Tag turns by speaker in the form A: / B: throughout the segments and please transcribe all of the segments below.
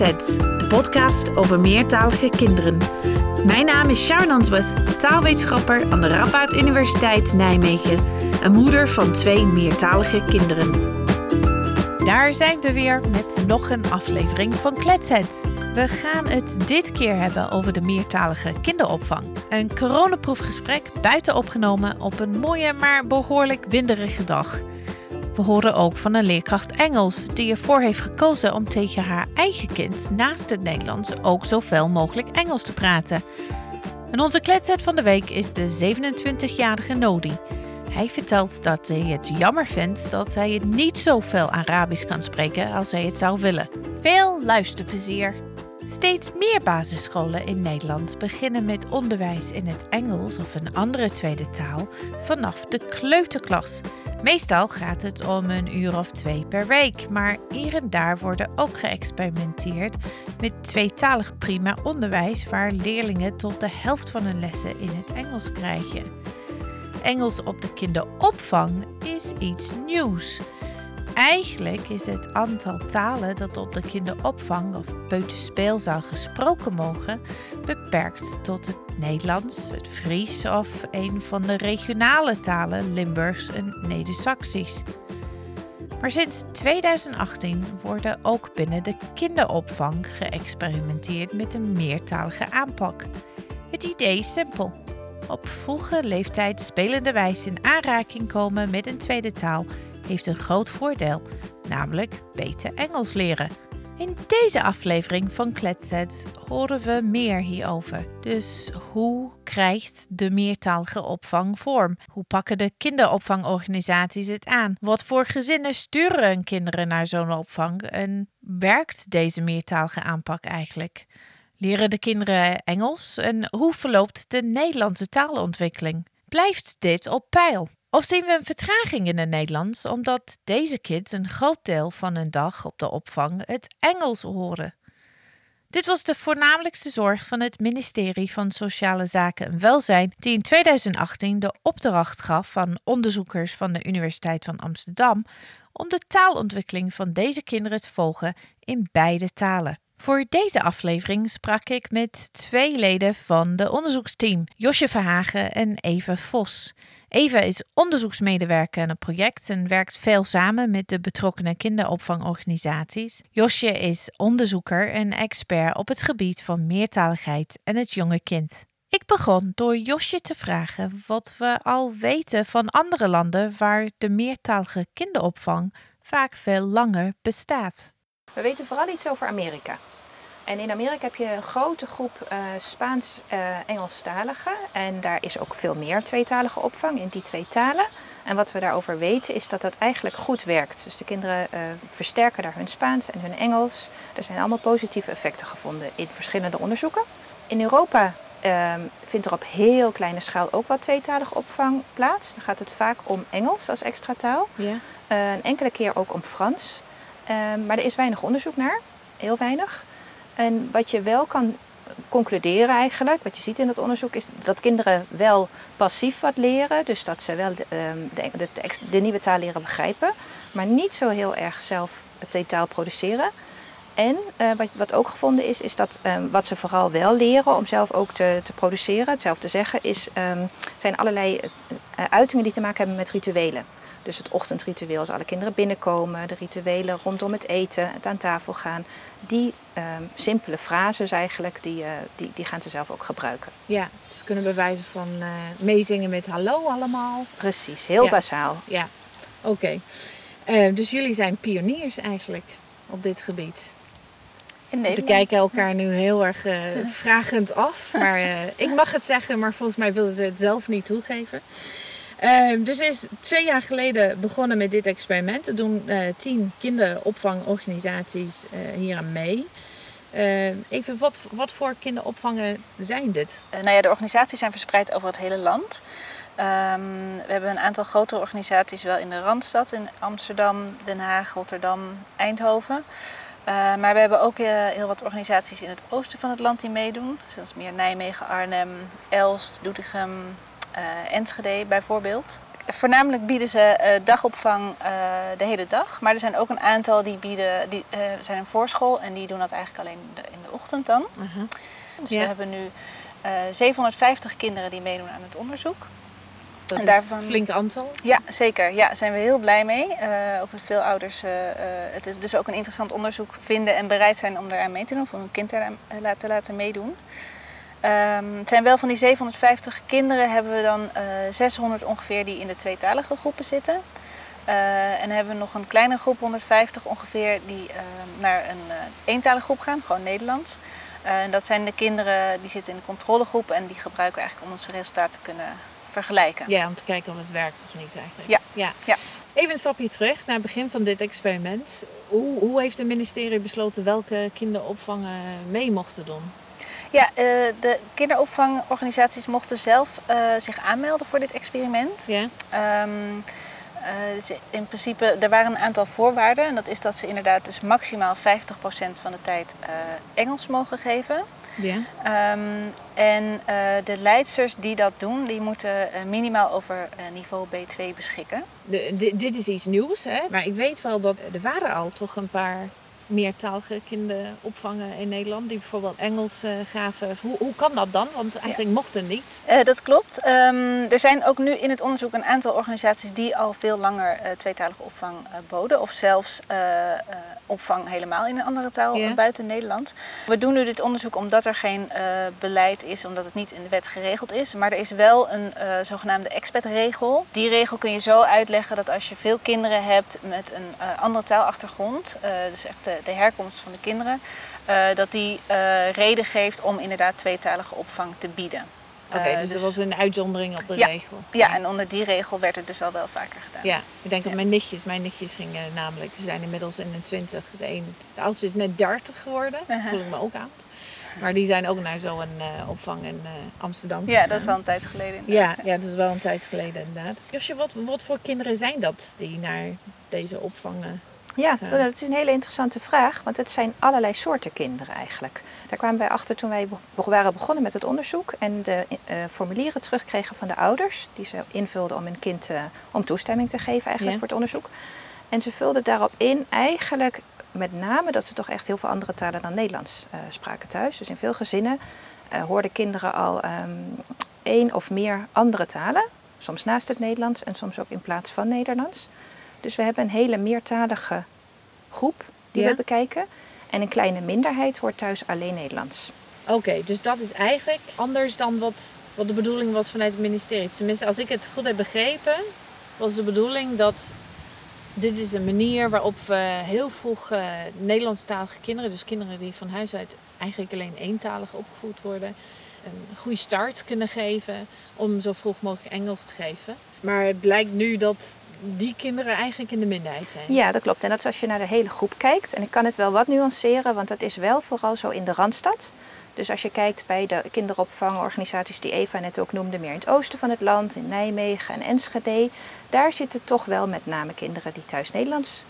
A: De podcast over meertalige kinderen. Mijn naam is Sharon Answorth, taalwetenschapper aan de Radboud Universiteit Nijmegen en moeder van twee meertalige kinderen. Daar zijn we weer met nog een aflevering van Kletsets. We gaan het dit keer hebben over de meertalige kinderopvang. Een coronaproefgesprek buiten opgenomen op een mooie maar behoorlijk winderige dag. We horen ook van een leerkracht Engels die ervoor heeft gekozen om tegen haar eigen kind naast het Nederlands ook zoveel mogelijk Engels te praten. En onze kletset van de week is de 27-jarige Nodi. Hij vertelt dat hij het jammer vindt dat hij het niet zoveel Arabisch kan spreken als hij het zou willen. Veel luisterplezier! Steeds meer basisscholen in Nederland beginnen met onderwijs in het Engels of een andere tweede taal vanaf de kleuterklas. Meestal gaat het om een uur of twee per week, maar hier en daar wordt ook geëxperimenteerd met tweetalig prima onderwijs waar leerlingen tot de helft van hun lessen in het Engels krijgen. Engels op de kinderopvang is iets nieuws. Eigenlijk is het aantal talen dat op de kinderopvang of peuterspeelzaal gesproken mogen beperkt tot het Nederlands, het Fries of een van de regionale talen Limburgs en Neder-Saxisch. Maar sinds 2018 worden ook binnen de kinderopvang geëxperimenteerd met een meertalige aanpak. Het idee is simpel. Op vroege leeftijd spelenderwijs in aanraking komen met een tweede taal heeft een groot voordeel, namelijk beter Engels leren. In deze aflevering van Kletset horen we meer hierover. Dus hoe krijgt de meertalige opvang vorm? Hoe pakken de kinderopvangorganisaties het aan? Wat voor gezinnen sturen hun kinderen naar zo'n opvang? En werkt deze meertalige aanpak eigenlijk? Leren de kinderen Engels? En hoe verloopt de Nederlandse taalontwikkeling? Blijft dit op peil? Of zien we een vertraging in het Nederlands omdat deze kids een groot deel van hun dag op de opvang het Engels horen? Dit was de voornamelijkste zorg van het ministerie van Sociale Zaken en Welzijn, die in 2018 de opdracht gaf van onderzoekers van de Universiteit van Amsterdam om de taalontwikkeling van deze kinderen te volgen in beide talen. Voor deze aflevering sprak ik met twee leden van de onderzoeksteam, Josje Verhagen en Eva Vos. Eva is onderzoeksmedewerker aan het project en werkt veel samen met de betrokkenen kinderopvangorganisaties. Josje is onderzoeker en expert op het gebied van meertaligheid en het jonge kind. Ik begon door Josje te vragen wat we al weten van andere landen waar de meertalige kinderopvang vaak veel langer bestaat.
B: We weten vooral iets over Amerika. En in Amerika heb je een grote groep uh, Spaans-Engelstaligen. en daar is ook veel meer tweetalige opvang in die twee talen. En wat we daarover weten is dat dat eigenlijk goed werkt. Dus de kinderen uh, versterken daar hun Spaans en hun Engels. Er zijn allemaal positieve effecten gevonden in verschillende onderzoeken. In Europa uh, vindt er op heel kleine schaal ook wel tweetalige opvang plaats. Dan gaat het vaak om Engels als extra taal. Ja. een enkele keer ook om Frans. Ehm, maar er is weinig onderzoek naar, heel weinig. En wat je wel kan concluderen eigenlijk, wat je ziet in het onderzoek, is dat kinderen wel passief wat leren. Dus dat ze wel de, ehm, de, de, tekst, de nieuwe taal leren begrijpen, maar niet zo heel erg zelf de taal produceren. En uh, wat, wat, ook gevonden is, is dat um, wat ze vooral wel leren om zelf ook te, te produceren, het zelf te zeggen, is, um, zijn allerlei uh, uitingen die te maken hebben met rituelen. Dus het ochtendritueel als alle kinderen binnenkomen, de rituelen rondom het eten, het aan tafel gaan. Die um, simpele frases eigenlijk, die, uh, die, die gaan ze zelf ook gebruiken.
A: Ja, dus kunnen bewijzen van uh, meezingen met hallo allemaal.
B: Precies, heel
A: ja.
B: basaal.
A: Ja, oké. Okay. Uh, dus jullie zijn pioniers eigenlijk op dit gebied. Ze kijken elkaar nu heel erg uh, vragend af. Maar uh, ik mag het zeggen, maar volgens mij willen ze het zelf niet toegeven. Uh, dus is twee jaar geleden begonnen met dit experiment. Er doen uh, tien kinderopvangorganisaties uh, hier aan mee. even, wat, wat voor kinderopvangen zijn dit?
C: nou ja, de organisaties zijn verspreid over het hele land. Um, we hebben een aantal grotere organisaties wel in de Randstad, in Amsterdam, Den Haag, Rotterdam, Eindhoven. maar we hebben ook heel wat organisaties in het oosten van het land die meedoen. Zoals meer Nijmegen, Arnhem, Elst, Doetinchem, Enschede bijvoorbeeld. voornamelijk bieden ze eh, dagopvang eh, de hele dag. Maar er zijn ook een aantal die bieden, die eh, zijn een voorschool en die doen dat eigenlijk alleen in de, ochtend dan.
A: Aha.
C: Dus
A: Ja.
C: we hebben nu eh, 750 kinderen die meedoen aan het onderzoek.
A: Dat
C: En
A: is een flink aantal.
C: Ja, zeker. Ja, daar zijn we heel blij mee. Eh, ook dat veel ouders eh, eh, het is dus ook een interessant onderzoek vinden en bereid zijn om daaraan mee te doen, of om hun kind eraan eh, te laten meedoen. Ehm, het zijn wel van die 750 kinderen hebben we dan eh 600 ongeveer die in de tweetalige groepen zitten. Eh, en hebben we nog een kleine groep, 150 ongeveer, die eh, naar een eh, eentalige groep gaan, gewoon Nederlands. Eh, en dat zijn de kinderen die zitten in de controlegroep en die gebruiken we eigenlijk om onze resultaten te kunnen vergelijken.
A: Ja, om te kijken of het werkt of niet eigenlijk.
C: Ja.
A: ja.
C: Ja.
A: Even een stapje terug naar het begin van dit experiment. Hoe, hoe heeft het ministerie besloten welke kinderopvangen mee mochten doen?
C: Ja, eh, de kinderopvangorganisaties mochten zelf eh, zich aanmelden voor dit experiment.
A: Ja?
C: Ehm, eh, in principe, er waren een aantal voorwaarden. En dat is dat ze inderdaad dus maximaal 50% van de tijd Engels mogen geven.
A: Ja.
C: Ehm, en de leidsters die dat doen, die moeten minimaal over niveau B2 beschikken.
A: De, di- dit is iets nieuws, hè? maar ik weet wel dat er waren al toch een paar meertalige kinderopvangen in Nederland die bijvoorbeeld Engels eh, gaven. Hoe, hoe kan dat dan? Want eigenlijk mocht het niet.
C: Eh, dat klopt. Ehm, er zijn ook nu in het onderzoek een aantal organisaties die al veel langer eh, tweetalige opvang boden. Of zelfs opvang helemaal in een andere taal buiten Nederland. We doen nu dit onderzoek omdat er geen beleid is, omdat het niet in de wet geregeld is. Maar er is wel een zogenaamde expat-regel. Die regel kun je zo uitleggen dat als je veel kinderen hebt met een andere taalachtergrond, dus echt de, herkomst van de kinderen, eh, dat die eh, reden geeft om inderdaad tweetalige opvang te bieden.
A: Oké,
C: Eh,
A: dus, er was een uitzondering op de
C: Ja.
A: regel.
C: Ja, en onder die regel werd het dus al wel vaker gedaan.
A: Ja, ik denk aan
C: Ja.
A: mijn nichtjes. Mijn nichtjes gingen namelijk, ze zijn inmiddels in de 20. De, een, de oudste is net 30 geworden.
C: Uh-huh.
A: Voel ik me ook aan. Maar die zijn ook naar zo'n eh, opvang in eh, Amsterdam.
C: Ja, dat is al een tijd geleden.
A: Ja,
C: inderdaad.
A: ja, dat is wel een tijd geleden inderdaad. Josje, wat, wat voor kinderen zijn dat die naar deze opvangen?
B: Ja, dat is een hele interessante vraag, want het zijn allerlei soorten kinderen eigenlijk. Daar kwamen wij achter toen wij waren begonnen met het onderzoek en de eh, formulieren terugkregen van de ouders, die ze invulden om hun kind eh, om toestemming te geven eigenlijk
A: Ja.
B: voor het onderzoek. En ze vulden daarop in eigenlijk met name dat ze toch echt heel veel andere talen dan Nederlands eh, spraken thuis. Dus in veel gezinnen hoorden kinderen al ehm, één of meer andere talen, soms naast het Nederlands en soms ook in plaats van Nederlands. Dus we hebben een hele meertalige groep die
A: Ja.
B: we bekijken. En een kleine minderheid hoort thuis alleen Nederlands.
A: Oké, dus dat is eigenlijk anders dan wat, wat de bedoeling was vanuit het ministerie. Tenminste, als ik het goed heb begrepen, was de bedoeling dat dit is een manier waarop we heel vroeg eh, Nederlandstalige kinderen, dus kinderen die van huis uit eigenlijk alleen eentalig opgevoed worden, een goede start kunnen geven om zo vroeg mogelijk Engels te geven. Maar het blijkt nu dat die kinderen eigenlijk in de minderheid zijn.
B: Ja, dat klopt. En dat is als je naar de hele groep kijkt. En ik kan het wel wat nuanceren, want dat is wel vooral zo in de Randstad. Dus als je kijkt bij de kinderopvangorganisaties die Eva net ook noemde, meer in het oosten van het land, in Nijmegen en Enschede, daar zitten toch wel met name kinderen die thuis Nederlands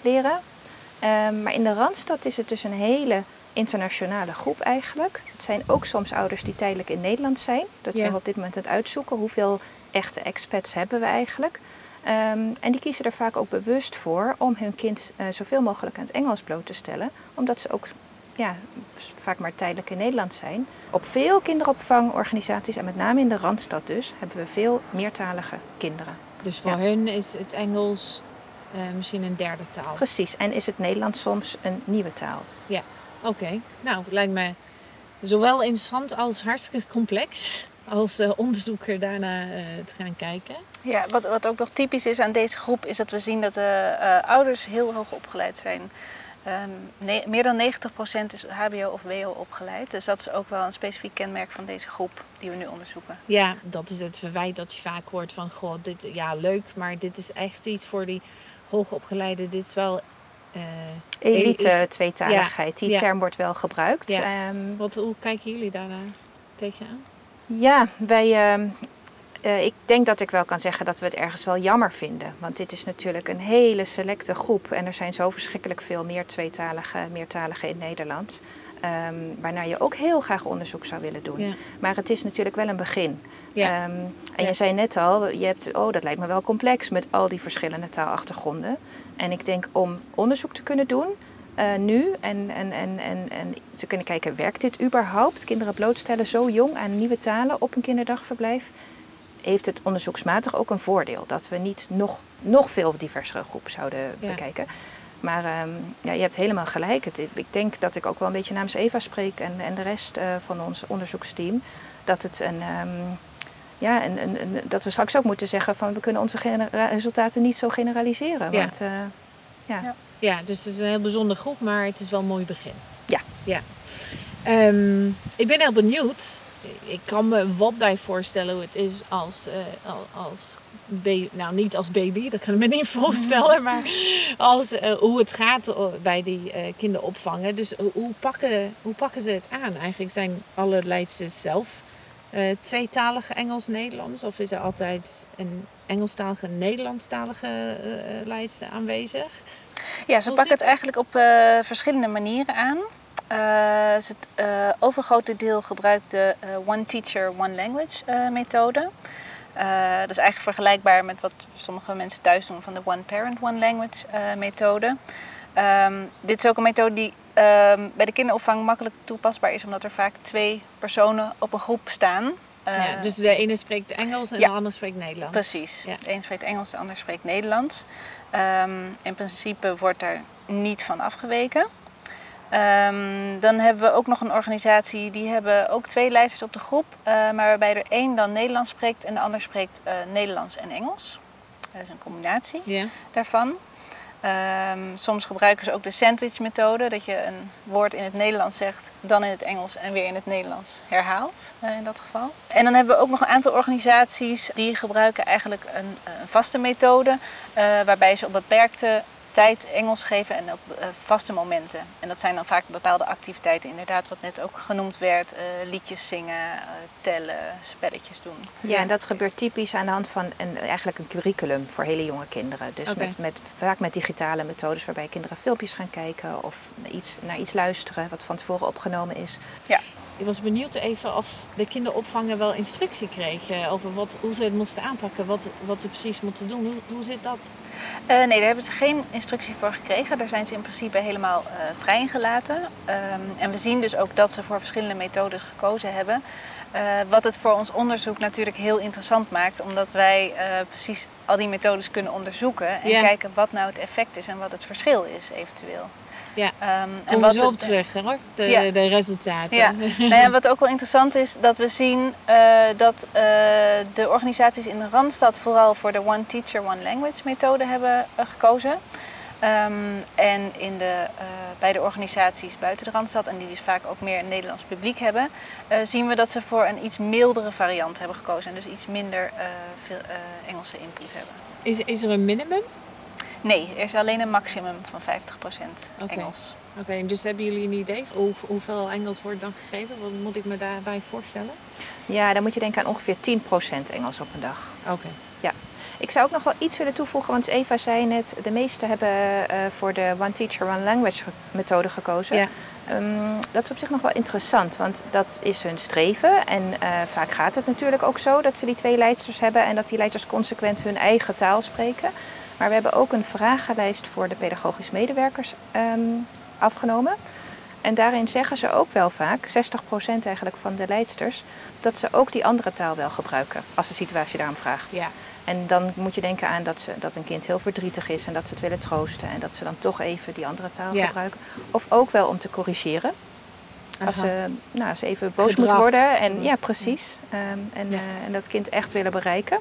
B: leren. Ehm, maar in de Randstad is het dus een hele internationale groep eigenlijk. Het zijn ook soms ouders die tijdelijk in Nederland zijn. Dat
A: Ja.
B: zijn we op dit moment aan het uitzoeken. Hoeveel echte expats hebben we eigenlijk? Ehm, en die kiezen er vaak ook bewust voor om hun kind eh, zoveel mogelijk aan het Engels bloot te stellen. Omdat ze ook ja, vaak maar tijdelijk in Nederland zijn. Op veel kinderopvangorganisaties, en met name in de Randstad dus, hebben we veel meertalige kinderen.
A: Dus voor
B: Ja.
A: hun is het Engels eh, misschien een derde taal.
B: Precies, en is het Nederlands soms een nieuwe taal.
A: Oké, nou, lijkt me zowel interessant als hartstikke complex. Als eh, onderzoeker daarna eh, te gaan kijken.
C: Ja, wat, wat ook nog typisch is aan deze groep is dat we zien dat de eh, ouders heel hoog opgeleid zijn. Ehm, meer dan 90% is HBO of WO opgeleid. Dus dat is ook wel een specifiek kenmerk van deze groep die we nu onderzoeken.
A: Ja, dat is het verwijt dat je vaak hoort van, goh, dit, ja, leuk, maar dit is echt iets voor die hoogopgeleide. Dit is wel, eh,
B: Elite
A: Elite.
B: tweetaligheid, die
A: Ja.
B: term wordt wel gebruikt.
A: Ja.
B: Ehm,
A: wat, hoe kijken jullie daarna tegenaan?
B: Ja, wij, ehm, eh, ik denk dat ik wel kan zeggen dat we het ergens wel jammer vinden. Want dit is natuurlijk een hele selecte groep. En er zijn zo verschrikkelijk veel meer tweetalige, meertaligen in Nederland. ehm, waarnaar je ook heel graag onderzoek zou willen doen.
A: Ja.
B: Maar het is natuurlijk wel een begin.
A: Ja.
B: Ehm, en
A: Ja.
B: je zei net al, je hebt, oh, dat lijkt me wel complex met al die verschillende taalachtergronden. En ik denk om onderzoek te kunnen doen eh, nu en, en, en, en, en te kunnen kijken, werkt dit überhaupt? Kinderen blootstellen zo jong aan nieuwe talen op een kinderdagverblijf. Heeft het onderzoeksmatig ook een voordeel dat we niet nog, nog veel diversere groepen zouden
A: Ja.
B: bekijken. Maar ehm, ja, je hebt helemaal gelijk. Het, ik denk dat ik ook wel een beetje namens Eva spreek en, en de rest eh, van ons onderzoeksteam. Dat, het een, ehm, ja, een, een, een- dat we straks ook moeten zeggen van we kunnen onze resultaten niet zo generaliseren.
A: Ja.
B: Want, eh, ja.
C: Ja.
A: Ja, dus het is een heel bijzondere groep, maar het is wel een mooi begin.
B: Ja.
A: ja. Ehm, ik ben heel benieuwd. Ik kan me wat bij voorstellen hoe het is als, eh, al- als baby. Nou, niet als baby, dat kan ik me niet voorstellen. Maar als, eh, hoe het gaat eh, bij die eh, kinderopvangen. Dus hoe- pakken, hoe pakken ze het aan? Eigenlijk zijn alle leidsters zelf tweetalige Engels-Nederlands? Of is er altijd een Engelstalige en Nederlandstalige leidster aanwezig?
C: Ja, ze pakken het eigenlijk op eh, verschillende manieren aan. Eh, ze- het eh, overgrote deel gebruikt de eh, One Teacher, One Language eh, methode. Eh, dat is eigenlijk vergelijkbaar met wat sommige mensen thuis doen van de One Parent, One Language eh, methode. Ehm, dit is ook een methode die ehm, bij de kinderopvang makkelijk toepasbaar is, omdat er vaak twee personen op een groep staan.
A: Ja,
C: Eh,
A: dus de ene spreekt Engels en
C: ja.
A: de ander spreekt Nederlands.
C: Precies.
A: Ja.
C: De een spreekt Engels, de ander spreekt Nederlands. Ehm, in principe wordt daar niet van afgeweken. Ehm, dan hebben we ook nog een organisatie, die hebben ook twee leiders op de groep. eh, maar waarbij er één dan Nederlands spreekt en de ander spreekt eh, Nederlands en Engels. Dat is een combinatie
A: Ja.
C: daarvan. Ehm, soms gebruiken ze ook de sandwich-methode, dat je een woord in het Nederlands zegt, dan in het Engels en weer in het Nederlands herhaalt eh, in dat geval. En dan hebben we ook nog een aantal organisaties die gebruiken eigenlijk een, een vaste methode, eh, waarbij ze op beperkte tijd Engels geven en op eh, vaste momenten. En dat zijn dan vaak bepaalde activiteiten, inderdaad wat net ook genoemd werd, eh, liedjes zingen, eh, tellen, spelletjes doen.
B: Ja, en dat gebeurt typisch aan de hand van een, eigenlijk een curriculum voor hele jonge kinderen. Dus met, met, vaak met digitale methodes waarbij kinderen filmpjes gaan kijken of iets, naar iets luisteren wat van tevoren opgenomen is.
A: Ik was benieuwd even of de kinderopvanger wel instructie kregen over wat, hoe ze het moesten aanpakken, wat, wat ze precies moeten doen. Hoe, hoe zit dat?
C: Eh, nee, daar hebben ze geen instructie voor gekregen. Daar zijn ze in principe helemaal eh vrij in gelaten. Ehm, en we zien dus ook dat ze voor verschillende methodes gekozen hebben. Eh, wat het voor ons onderzoek natuurlijk heel interessant maakt, omdat wij precies al die methodes kunnen onderzoeken en kijken wat nou het effect is en wat het verschil is eventueel.
A: Ja.
C: Ehm, en wat
A: zo op terug hoor, de,
C: Ja.
A: de resultaten.
C: Ja. Nou ja, wat ook wel interessant is, dat we zien eh, dat eh, de organisaties in de Randstad vooral voor de One Teacher, One Language methode hebben eh, gekozen. Ehm, en in de, bij de organisaties buiten de Randstad, en die dus vaak ook meer een Nederlands publiek hebben, zien we dat ze voor een iets mildere variant hebben gekozen. En dus iets minder veel Engelse input hebben.
A: Is, is er een minimum?
C: Nee, er is alleen een maximum van 50%
A: Oké.
C: Engels.
A: Oké, dus hebben jullie een idee hoe, hoeveel Engels wordt dan gegeven? Wat moet ik me daarbij voorstellen?
B: Ja, dan moet je denken aan ongeveer 10% Engels op een dag.
A: Oké.
B: Ik zou ook nog wel iets willen toevoegen, want Eva zei net, de meesten hebben eh, voor de One Teacher, One Language ge- methode gekozen.
A: Ja.
B: Ehm, dat is op zich nog wel interessant, want dat is hun streven. En eh, vaak gaat het natuurlijk ook zo dat ze die twee leidsters hebben en dat die leidsters consequent hun eigen taal spreken. Maar we hebben ook een vragenlijst voor de pedagogisch medewerkers ehm, afgenomen. En daarin zeggen ze ook wel vaak, 60% eigenlijk van de leidsters, dat ze ook die andere taal wel gebruiken als de situatie daarom vraagt.
A: Ja.
B: En dan moet je denken aan dat, ze, dat een kind heel verdrietig is en dat ze het willen troosten. En dat ze dan toch even die andere taal
A: Ja.
B: gebruiken. Of ook wel om te corrigeren. Als ze, nou, als ze even boos
A: Gedrag.
B: moeten worden. En,
A: Mm.
B: ja, precies. Ehm, en,
A: Ja.
B: eh, en dat kind echt willen bereiken.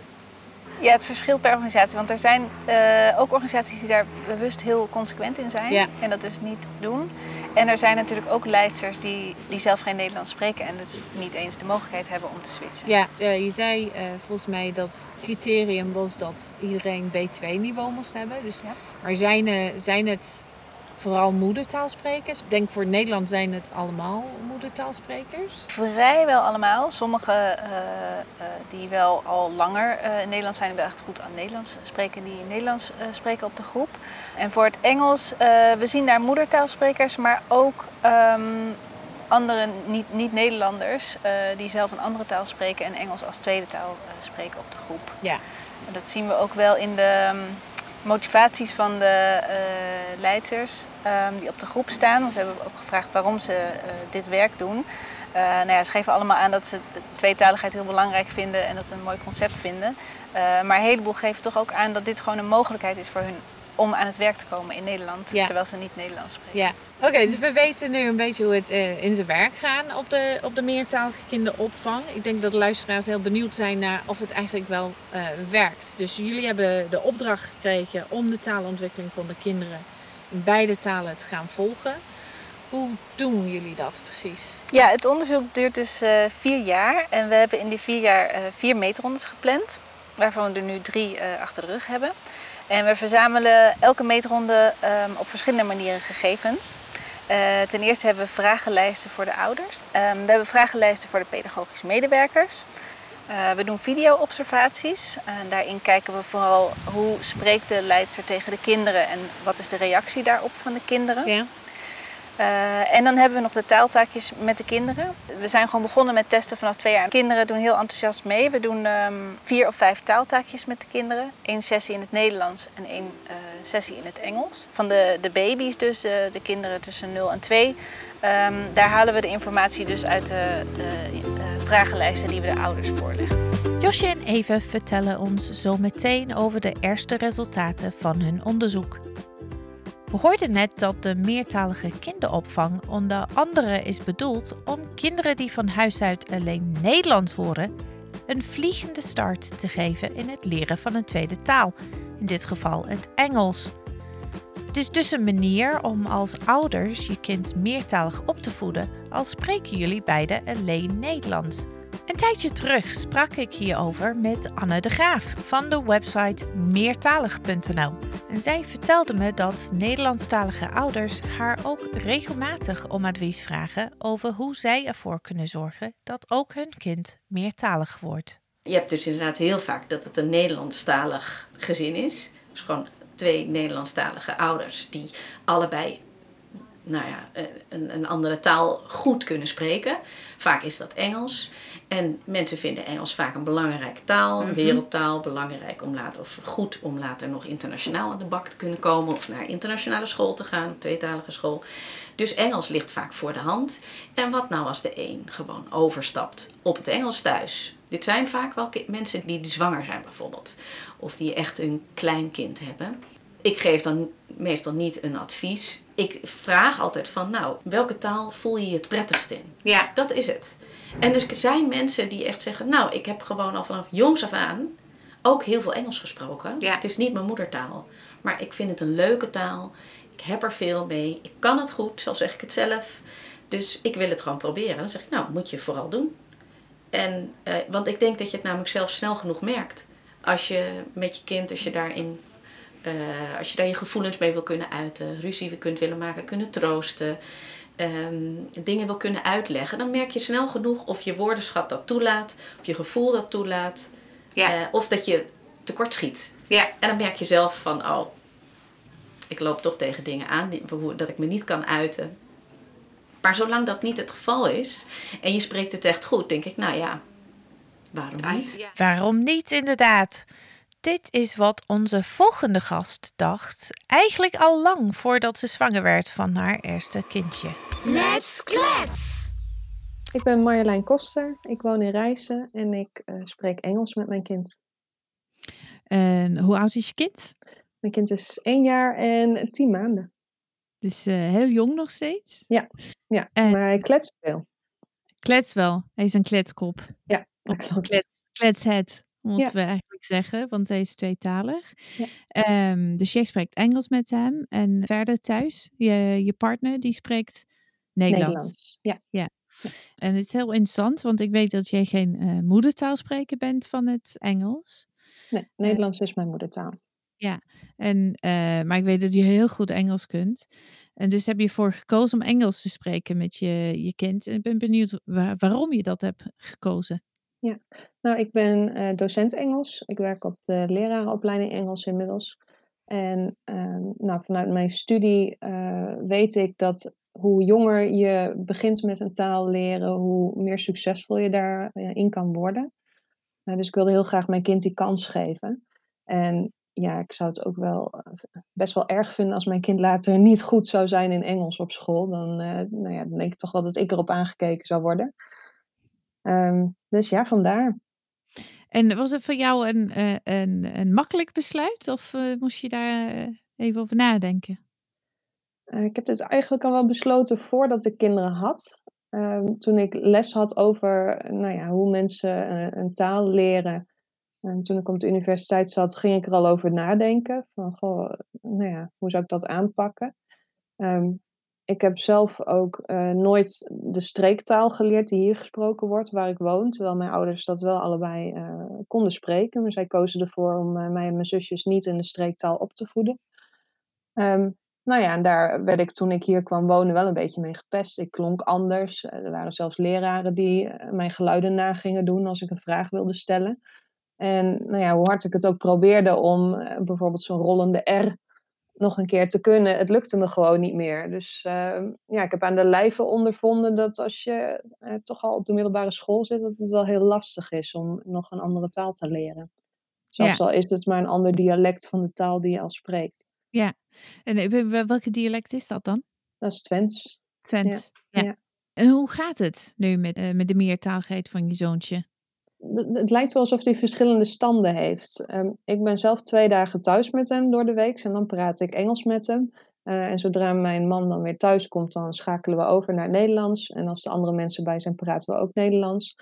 C: Ja, het verschilt per organisatie. Want er zijn eh, ook organisaties die daar bewust heel consequent in zijn.
A: Ja.
C: En dat dus niet doen. En er zijn natuurlijk ook leidsters die, die zelf geen Nederlands spreken. En dus niet eens de mogelijkheid hebben om te switchen.
A: Ja, eh, je zei eh, volgens mij dat criterium was dat iedereen B2-niveau moest hebben. Dus,
C: Ja.
A: Maar zijn, eh, zijn het vooral moedertaalsprekers? Ik denk voor Nederland zijn het allemaal moedertaalsprekers.
C: Vrijwel allemaal. Sommigen eh, eh, die wel al langer eh, in Nederland zijn wel echt goed aan Nederlands spreken, die Nederlands spreken op de groep. En voor het Engels, we zien daar moedertaalsprekers, maar ook ehm, andere niet- niet-Nederlanders die zelf een andere taal spreken en Engels als tweede taal spreken op de groep.
A: Ja.
C: Dat zien we ook wel in de mm, motivaties van de eh leiders ehm, die op de groep staan. Want we hebben ook gevraagd waarom ze eh, dit werk doen. Eh, nou ja, ze geven allemaal aan dat ze tweetaligheid heel belangrijk vinden en dat ze een mooi concept vinden. Maar een heleboel geven toch ook aan dat dit gewoon een mogelijkheid is voor hun om aan het werk te komen in Nederland,
A: Ja.
C: terwijl ze niet Nederlands spreken.
A: Ja. Oké, dus we weten nu een beetje hoe het eh, in zijn werk gaat op de, op de meertalige kinderopvang. Ik denk dat luisteraars heel benieuwd zijn naar of het eigenlijk wel eh, werkt. Dus jullie hebben de opdracht gekregen om de taalontwikkeling van de kinderen in beide talen te gaan volgen. Hoe doen jullie dat precies?
C: Ja, het onderzoek duurt dus eh, vier jaar. En we hebben in die vier jaar eh, vier meetrondes gepland. Waarvan we er nu drie eh, achter de rug hebben. En we verzamelen elke meetronde ehm, op verschillende manieren gegevens. Eh, ten eerste hebben we vragenlijsten voor de ouders. Ehm, we hebben vragenlijsten voor de pedagogisch medewerkers. Eh, we doen video-observaties. Daarin kijken we vooral hoe spreekt de leidster tegen de kinderen en wat is de reactie daarop van de kinderen.
A: Ja.
C: Eh, en dan hebben we nog de taaltaakjes met de kinderen. We zijn gewoon begonnen met testen vanaf twee jaar. Kinderen doen heel enthousiast mee. We doen ehm, vier of vijf taaltaakjes met de kinderen. Eén sessie in het Nederlands en één eh, sessie in het Engels. Van de, de baby's dus, de kinderen tussen 0 en 2. ehm, daar halen we de informatie dus uit de, de eh, vragenlijsten die we de ouders voorleggen.
A: Josje en Eve vertellen ons zo meteen over de eerste resultaten van hun onderzoek. We hoorden net dat de meertalige kinderopvang onder andere is bedoeld om kinderen die van huis uit alleen Nederlands horen, een vliegende start te geven in het leren van een tweede taal, in dit geval het Engels. Het is dus een manier om als ouders je kind meertalig op te voeden, al spreken jullie beiden alleen Nederlands. Een tijdje terug sprak ik hierover met Anne de Graaf van de website meertalig.nl. En zij vertelde me dat Nederlandstalige ouders haar ook regelmatig om advies vragen over hoe zij ervoor kunnen zorgen dat ook hun kind meertalig wordt.
D: Je hebt dus inderdaad heel vaak dat het een Nederlandstalig gezin is. Dus gewoon twee Nederlandstalige ouders die allebei nou ja, een, een andere taal goed kunnen spreken. Vaak is dat Engels. En mensen vinden Engels vaak een belangrijke taal, een wereldtaal, belangrijk om later, of goed om later nog internationaal aan de bak te kunnen komen of naar internationale school te gaan, tweetalige school. Dus Engels ligt vaak voor de hand. En wat nou als de een gewoon overstapt op het Engels thuis? Dit zijn vaak wel mensen die zwanger zijn bijvoorbeeld. Of die echt een klein kind hebben. Ik geef dan meestal niet een advies. Ik vraag altijd van, nou, welke taal voel je je het prettigst in?
A: Ja,
D: Dat is het. En er zijn mensen die echt zeggen, nou, ik heb gewoon al vanaf jongs af aan ook heel veel Engels gesproken.
A: Ja.
D: Het is niet mijn moedertaal, maar ik vind het een leuke taal. Ik heb er veel mee. Ik kan het goed, zo zeg ik het zelf. Dus ik wil het gewoon proberen. Dan zeg ik, nou, moet je vooral doen. En, eh, want ik denk dat je het namelijk zelf snel genoeg merkt. Als je met je kind, als je daarin, eh, als je daar je gevoelens mee wil kunnen uiten, ruzie kunt willen maken, kunnen troosten, ehm, dingen wil kunnen uitleggen, dan merk je snel genoeg of je woordenschat dat toelaat, of je gevoel dat toelaat,
A: Ja.
D: eh, of dat je tekort schiet.
A: ja,
D: En dan merk je zelf van, oh, ik loop toch tegen dingen aan dat ik me niet kan uiten. Maar zolang dat niet het geval is en je spreekt het echt goed, denk ik, nou ja, waarom niet?
A: Waarom niet, inderdaad? Dit is wat onze volgende gast dacht, eigenlijk al lang voordat ze zwanger werd van haar eerste kindje.
E: Let's klets!
F: Ik ben Marjolein Koster, ik woon in Rijssen en ik eh, spreek Engels met mijn kind.
G: En hoe oud is je kind?
F: Mijn kind is één jaar en tien maanden.
G: Dus eh, heel jong nog steeds.
F: Ja,
G: En-
F: maar hij kletst veel.
G: Klets wel. Hij is een kletskop.
F: Ja, dat klopt.
G: Klets, kletshead,
F: Ja.
G: we zeggen, want hij is tweetalig.
F: Ja.
G: Ehm, dus jij spreekt Engels met hem. En verder thuis, je, je partner, die spreekt Nederlands.
F: Nederlands. Ja,
G: En het is heel interessant, want ik weet dat jij geen eh, moedertaalspreker bent van het Engels.
F: nee, Nederlands is mijn moedertaal.
G: En, eh, maar ik weet dat je heel goed Engels kunt. En dus heb je voor gekozen om Engels te spreken met je, je kind. En ik ben benieuwd wa- waarom je dat hebt gekozen.
F: Nou, ik ben eh, docent Engels. Ik werk op de lerarenopleiding Engels inmiddels. En ehm, nou, vanuit mijn studie eh, weet ik dat hoe jonger je begint met een taal leren, hoe meer succesvol je daarin kan worden. Dus ik wilde heel graag mijn kind die kans geven. En ja, ik zou het ook wel eh, best wel erg vinden als mijn kind later niet goed zou zijn in Engels op school. Dan, nou ja, dan denk ik toch wel dat ik erop aangekeken zou worden. Um, dus ja, vandaar.
A: En was het voor jou een, uh, een, een makkelijk besluit of moest je daar even over nadenken?
F: ik heb dit eigenlijk al wel besloten voordat ik kinderen had. Um, toen ik les had over nou ja, hoe mensen een taal leren en toen ik op de universiteit zat, ging ik er al over nadenken. Van, goh, nou ja, hoe zou ik dat aanpakken? Um, ik heb zelf ook uh, nooit de streektaal geleerd die hier gesproken wordt, waar ik woon. Terwijl mijn ouders dat wel allebei uh, konden spreken. Maar zij kozen ervoor om uh, mij en mijn zusjes niet in de streektaal op te voeden. Um, nou ja, en daar werd ik toen ik hier kwam wonen wel een beetje mee gepest. Ik klonk anders. Er waren zelfs leraren die mijn geluiden na gingen doen als ik een vraag wilde stellen. En nou ja, hoe hard ik het ook probeerde om bijvoorbeeld zo'n rollende R nog een keer te kunnen, het lukte me gewoon niet meer. Dus uh, ja, ik heb aan de lijve ondervonden dat als je uh, toch al op de middelbare school zit, dat het wel heel lastig is om nog een andere taal te leren. Zelfs ja. al is het maar een ander dialect van de taal die je al spreekt.
A: Ja, en welke dialect is dat dan?
F: Dat is Twents.
A: Twents, ja. ja. ja. En hoe gaat het nu met, met de meertaligheid van je zoontje?
F: Het lijkt wel alsof hij verschillende standen heeft. Um, ik ben zelf twee dagen thuis met hem door de week en dan praat ik Engels met hem. Uh, en zodra mijn man dan weer thuis komt, dan schakelen we over naar Nederlands. En als de andere mensen bij zijn, praten we ook Nederlands.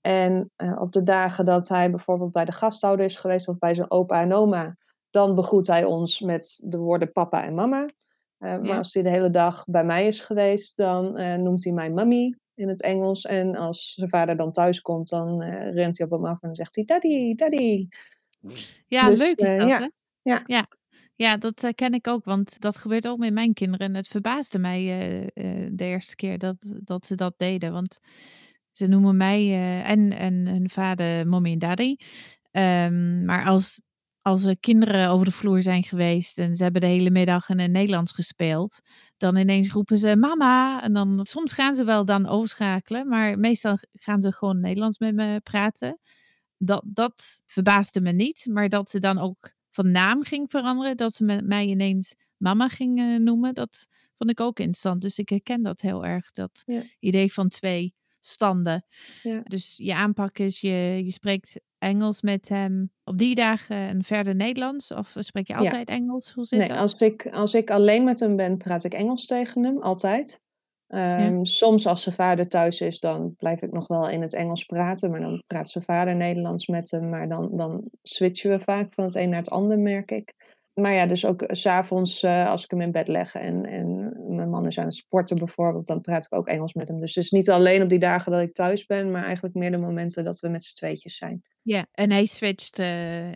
F: En uh, op de dagen dat hij bijvoorbeeld bij de gasthouder is geweest of bij zijn opa en oma, dan begroet hij ons met de woorden papa en mama. Uh, ja. Maar als hij de hele dag bij mij is geweest, dan noemt hij mij mummy in het Engels. En als zijn vader dan thuis komt, dan uh, rent hij op hem af en zegt hij daddy, daddy.
A: Ja, dus, leuk is
F: uh,
A: dat,
F: ja.
A: hè?
F: Ja.
A: ja. Ja, dat uh, ken ik ook, want dat gebeurt ook met mijn kinderen. En het verbaasde mij de eerste keer dat, dat ze dat deden. Want ze noemen mij en, en hun vader mommy en daddy. Um, maar als als er kinderen over de vloer zijn geweest en ze hebben de hele middag in het Nederlands gespeeld, dan ineens roepen ze mama. En dan soms gaan ze wel dan overschakelen, maar meestal gaan ze gewoon Nederlands met me praten. Dat, dat verbaasde me niet, maar dat ze dan ook van naam ging veranderen, dat ze met mij ineens mama ging uh, noemen, dat vond ik ook interessant. Dus ik herken dat heel erg, dat ja. idee van twee standen.
F: Ja.
A: Dus je aanpak is, je, je spreekt Engels met hem op die dagen en verder Nederlands? Of spreek je altijd ja. Engels? Hoe zit
F: nee,
A: dat?
F: Als ik, als ik alleen met hem ben, praat ik Engels tegen hem, altijd. Um, ja. Soms als zijn vader thuis is, dan blijf ik nog wel in het Engels praten. Maar dan praat zijn vader Nederlands met hem. Maar dan, dan switchen we vaak van het een naar het ander, merk ik maar ja, dus ook s'avonds uh, als ik hem in bed leg en, en mijn man is aan het sporten bijvoorbeeld, dan praat ik ook Engels met hem. Dus het is niet alleen op die dagen dat ik thuis ben, maar eigenlijk meer de momenten dat we met z'n tweetjes zijn.
A: Ja, en hij switcht uh,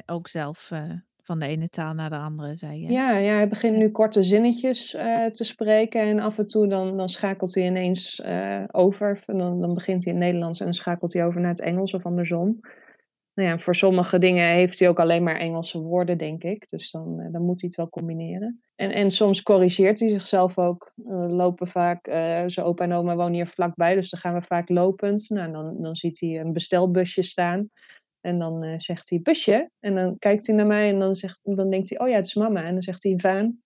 A: ook zelf uh, van de ene taal naar de andere, zei je?
F: Ja, ja hij begint nu korte zinnetjes te spreken en af en toe dan, dan schakelt hij ineens over. Dan, dan begint hij in het Nederlands en dan schakelt hij over naar het Engels of andersom nou ja, voor sommige dingen heeft hij ook alleen maar Engelse woorden, denk ik. Dus dan, dan moet hij het wel combineren. En, en soms corrigeert hij zichzelf ook. We lopen vaak, uh, zijn opa en oma wonen hier vlakbij, dus dan gaan we vaak lopend. Nou, dan, dan ziet hij een bestelbusje staan. En dan zegt hij busje. En dan kijkt hij naar mij en dan, zegt, dan denkt hij, oh ja, het is mama. En dan zegt hij vaan.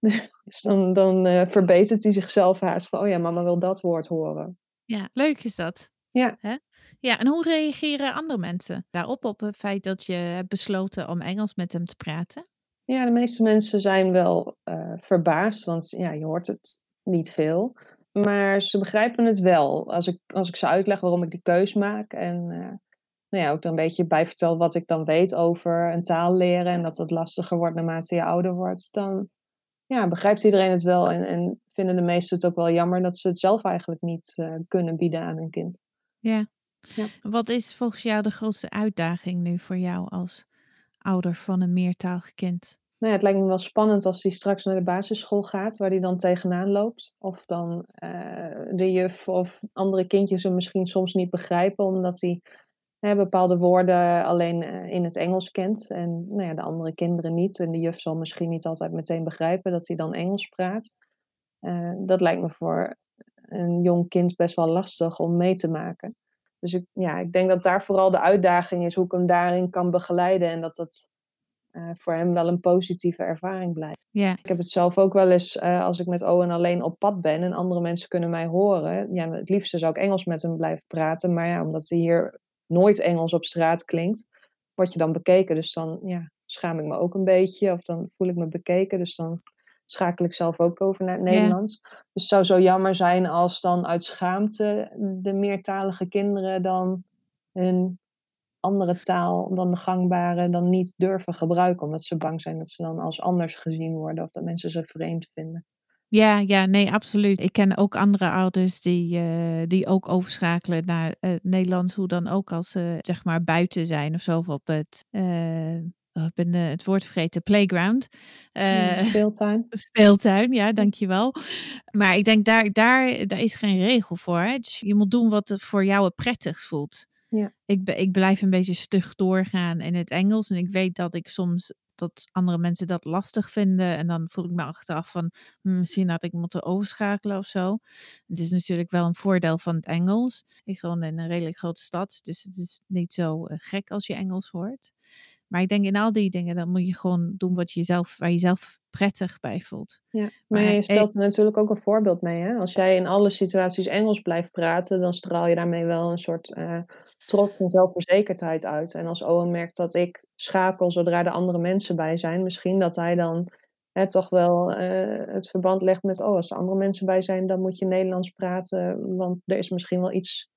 F: dus dan, dan verbetert hij zichzelf haast van, oh ja, mama wil dat woord horen.
A: Ja, leuk is dat.
F: Ja.
A: Hè? Ja, en hoe reageren andere mensen daarop, op het feit dat je hebt besloten om Engels met hem te praten?
F: Ja, de meeste mensen zijn wel uh, verbaasd, want ja, je hoort het niet veel. Maar ze begrijpen het wel als ik, als ik ze uitleg waarom ik die keus maak. En uh, nou ja, ook dan een beetje bijvertel wat ik dan weet over een taal leren. En dat het lastiger wordt naarmate je ouder wordt. Dan ja, begrijpt iedereen het wel. En, en vinden de meesten het ook wel jammer dat ze het zelf eigenlijk niet uh, kunnen bieden aan hun kind.
A: Ja.
F: Ja.
A: Wat is volgens jou de grootste uitdaging nu voor jou als ouder van een meertalig kind?
F: Nou ja, het lijkt me wel spannend als hij straks naar de basisschool gaat, waar hij dan tegenaan loopt. Of dan uh, de juf of andere kindjes hem misschien soms niet begrijpen, omdat hij bepaalde woorden alleen uh, in het Engels kent. En nou ja, de andere kinderen niet. En de juf zal misschien niet altijd meteen begrijpen dat hij dan Engels praat. Uh, dat lijkt me voor een jong kind best wel lastig om mee te maken. Dus ik, ja, ik denk dat daar vooral de uitdaging is hoe ik hem daarin kan begeleiden en dat dat uh, voor hem wel een positieve ervaring blijft.
A: Ja.
F: Ik heb het zelf ook wel eens uh, als ik met Owen alleen op pad ben en andere mensen kunnen mij horen. Ja, het liefste zou ik Engels met hem blijven praten, maar ja, omdat hij hier nooit Engels op straat klinkt, word je dan bekeken. Dus dan ja, schaam ik me ook een beetje of dan voel ik me bekeken. Dus dan schakel ik zelf ook over naar het Nederlands. Dus het zou zo jammer zijn als dan uit schaamte de meertalige kinderen dan hun andere taal dan de gangbare dan niet durven gebruiken. Omdat ze bang zijn dat ze dan als anders gezien worden of dat mensen ze vreemd vinden.
A: Ja, ja, nee, absoluut. Ik ken ook andere ouders die, uh, die ook overschakelen naar uh, Nederlands, hoe dan ook als ze zeg maar buiten zijn of zo, of op het, uh, ik ben het woord vergeten, playground.
F: Ja, speeltuin.
A: speeltuin, ja, dankjewel. Maar ik denk, daar, daar, daar is geen regel voor. Hè? Dus je moet doen wat voor jou het prettigst voelt.
F: Ja.
A: Ik, ik blijf een beetje stug doorgaan in het Engels. En ik weet dat ik soms dat andere mensen dat lastig vinden. En dan voel ik me achteraf van hm, misschien had ik moeten overschakelen of zo. Het is natuurlijk wel een voordeel van het Engels. Ik woon in een redelijk grote stad, dus het is niet zo uh, gek als je Engels hoort. Maar ik denk in al die dingen, dan moet je gewoon doen wat je zelf, waar je zelf prettig bij voelt.
F: Ja, maar je stelt er natuurlijk ook een voorbeeld mee. Hè? Als jij in alle situaties Engels blijft praten, dan straal je daarmee wel een soort uh, trots en zelfverzekerdheid uit. En als Owen merkt dat ik schakel zodra er andere mensen bij zijn, misschien dat hij dan hè, toch wel uh, het verband legt met, oh, als er andere mensen bij zijn, dan moet je Nederlands praten, want er is misschien wel iets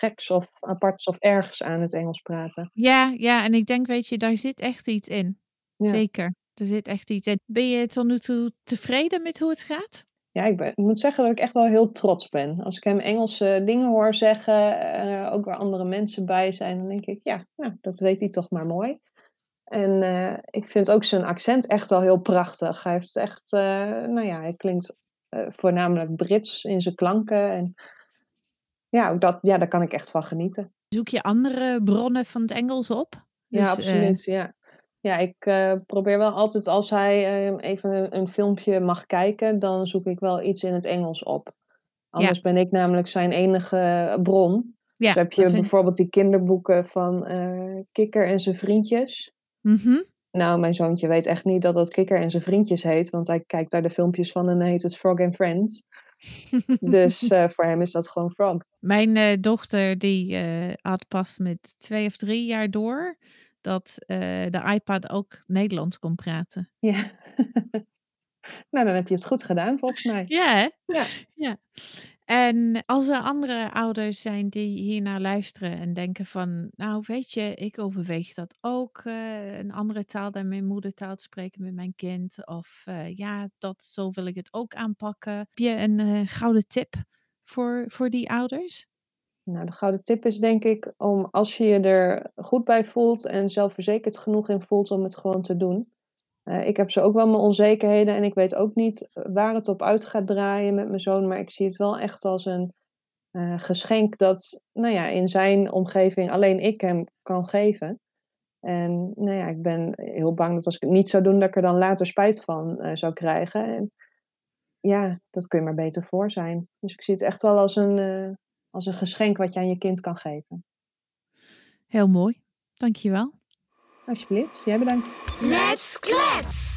F: geks of aparts of ergs aan het Engels praten.
A: Ja, ja, en ik denk, weet je, daar zit echt iets in. Ja. Zeker. Er zit echt iets in. Ben je tot nu toe tevreden met hoe het gaat?
F: Ja, ik, ben, ik, moet zeggen dat ik echt wel heel trots ben. Als ik hem Engelse dingen hoor zeggen, uh, ook waar andere mensen bij zijn, dan denk ik, ja, nou, dat weet hij toch maar mooi. En uh, ik vind ook zijn accent echt wel heel prachtig. Hij heeft echt, uh, nou ja, hij klinkt voornamelijk Brits in zijn klanken. En ja, ook dat, ja, daar kan ik echt van genieten.
A: Zoek je andere bronnen van het Engels op?
F: Dus, ja, absoluut. Uh... Ja. ja, ik uh, probeer wel altijd als hij uh, even een, een, filmpje mag kijken, dan zoek ik wel iets in het Engels op. Anders ja. ben ik namelijk zijn enige bron. Ja, dus heb je bijvoorbeeld die kinderboeken van Kikker en zijn vriendjes.
A: Mm -hmm.
F: Nou, mijn zoontje weet echt niet dat dat Kikker en zijn vriendjes heet, want hij kijkt daar de filmpjes van en dan heet het Frog and Friends. dus uh, voor hem is dat gewoon Frog.
A: Mijn uh, dochter die uh, had pas met twee of drie jaar door dat de iPad ook Nederlands kon praten.
F: Ja. nou, dan heb je het goed gedaan volgens mij.
A: Ja, hè?
F: Ja.
A: ja. En als er andere ouders zijn die hier naar luisteren en denken van, nou weet je, ik overweeg dat ook, uh, een andere taal dan mijn moedertaal te spreken met mijn kind. Of uh, ja, dat, zo wil ik het ook aanpakken. Heb je een uh, gouden tip voor, voor die ouders?
F: Nou, de gouden tip is denk ik om als je je er goed bij voelt en zelfverzekerd genoeg in voelt om het gewoon te doen. Uh, ik heb zo ook wel mijn onzekerheden en ik weet ook niet waar het op uit gaat draaien met mijn zoon, maar ik zie het wel echt als een uh, geschenk dat nou ja, in zijn omgeving alleen ik hem kan geven. En nou ja, ik ben heel bang dat als ik het niet zou doen, dat ik er dan later spijt van zou krijgen. En ja, dat kun je maar beter voor zijn. Dus ik zie het echt wel als een, als een geschenk wat je aan je kind kan geven.
A: Heel mooi, dankjewel.
F: Alsjeblieft, jij bedankt.
H: Let's Klets!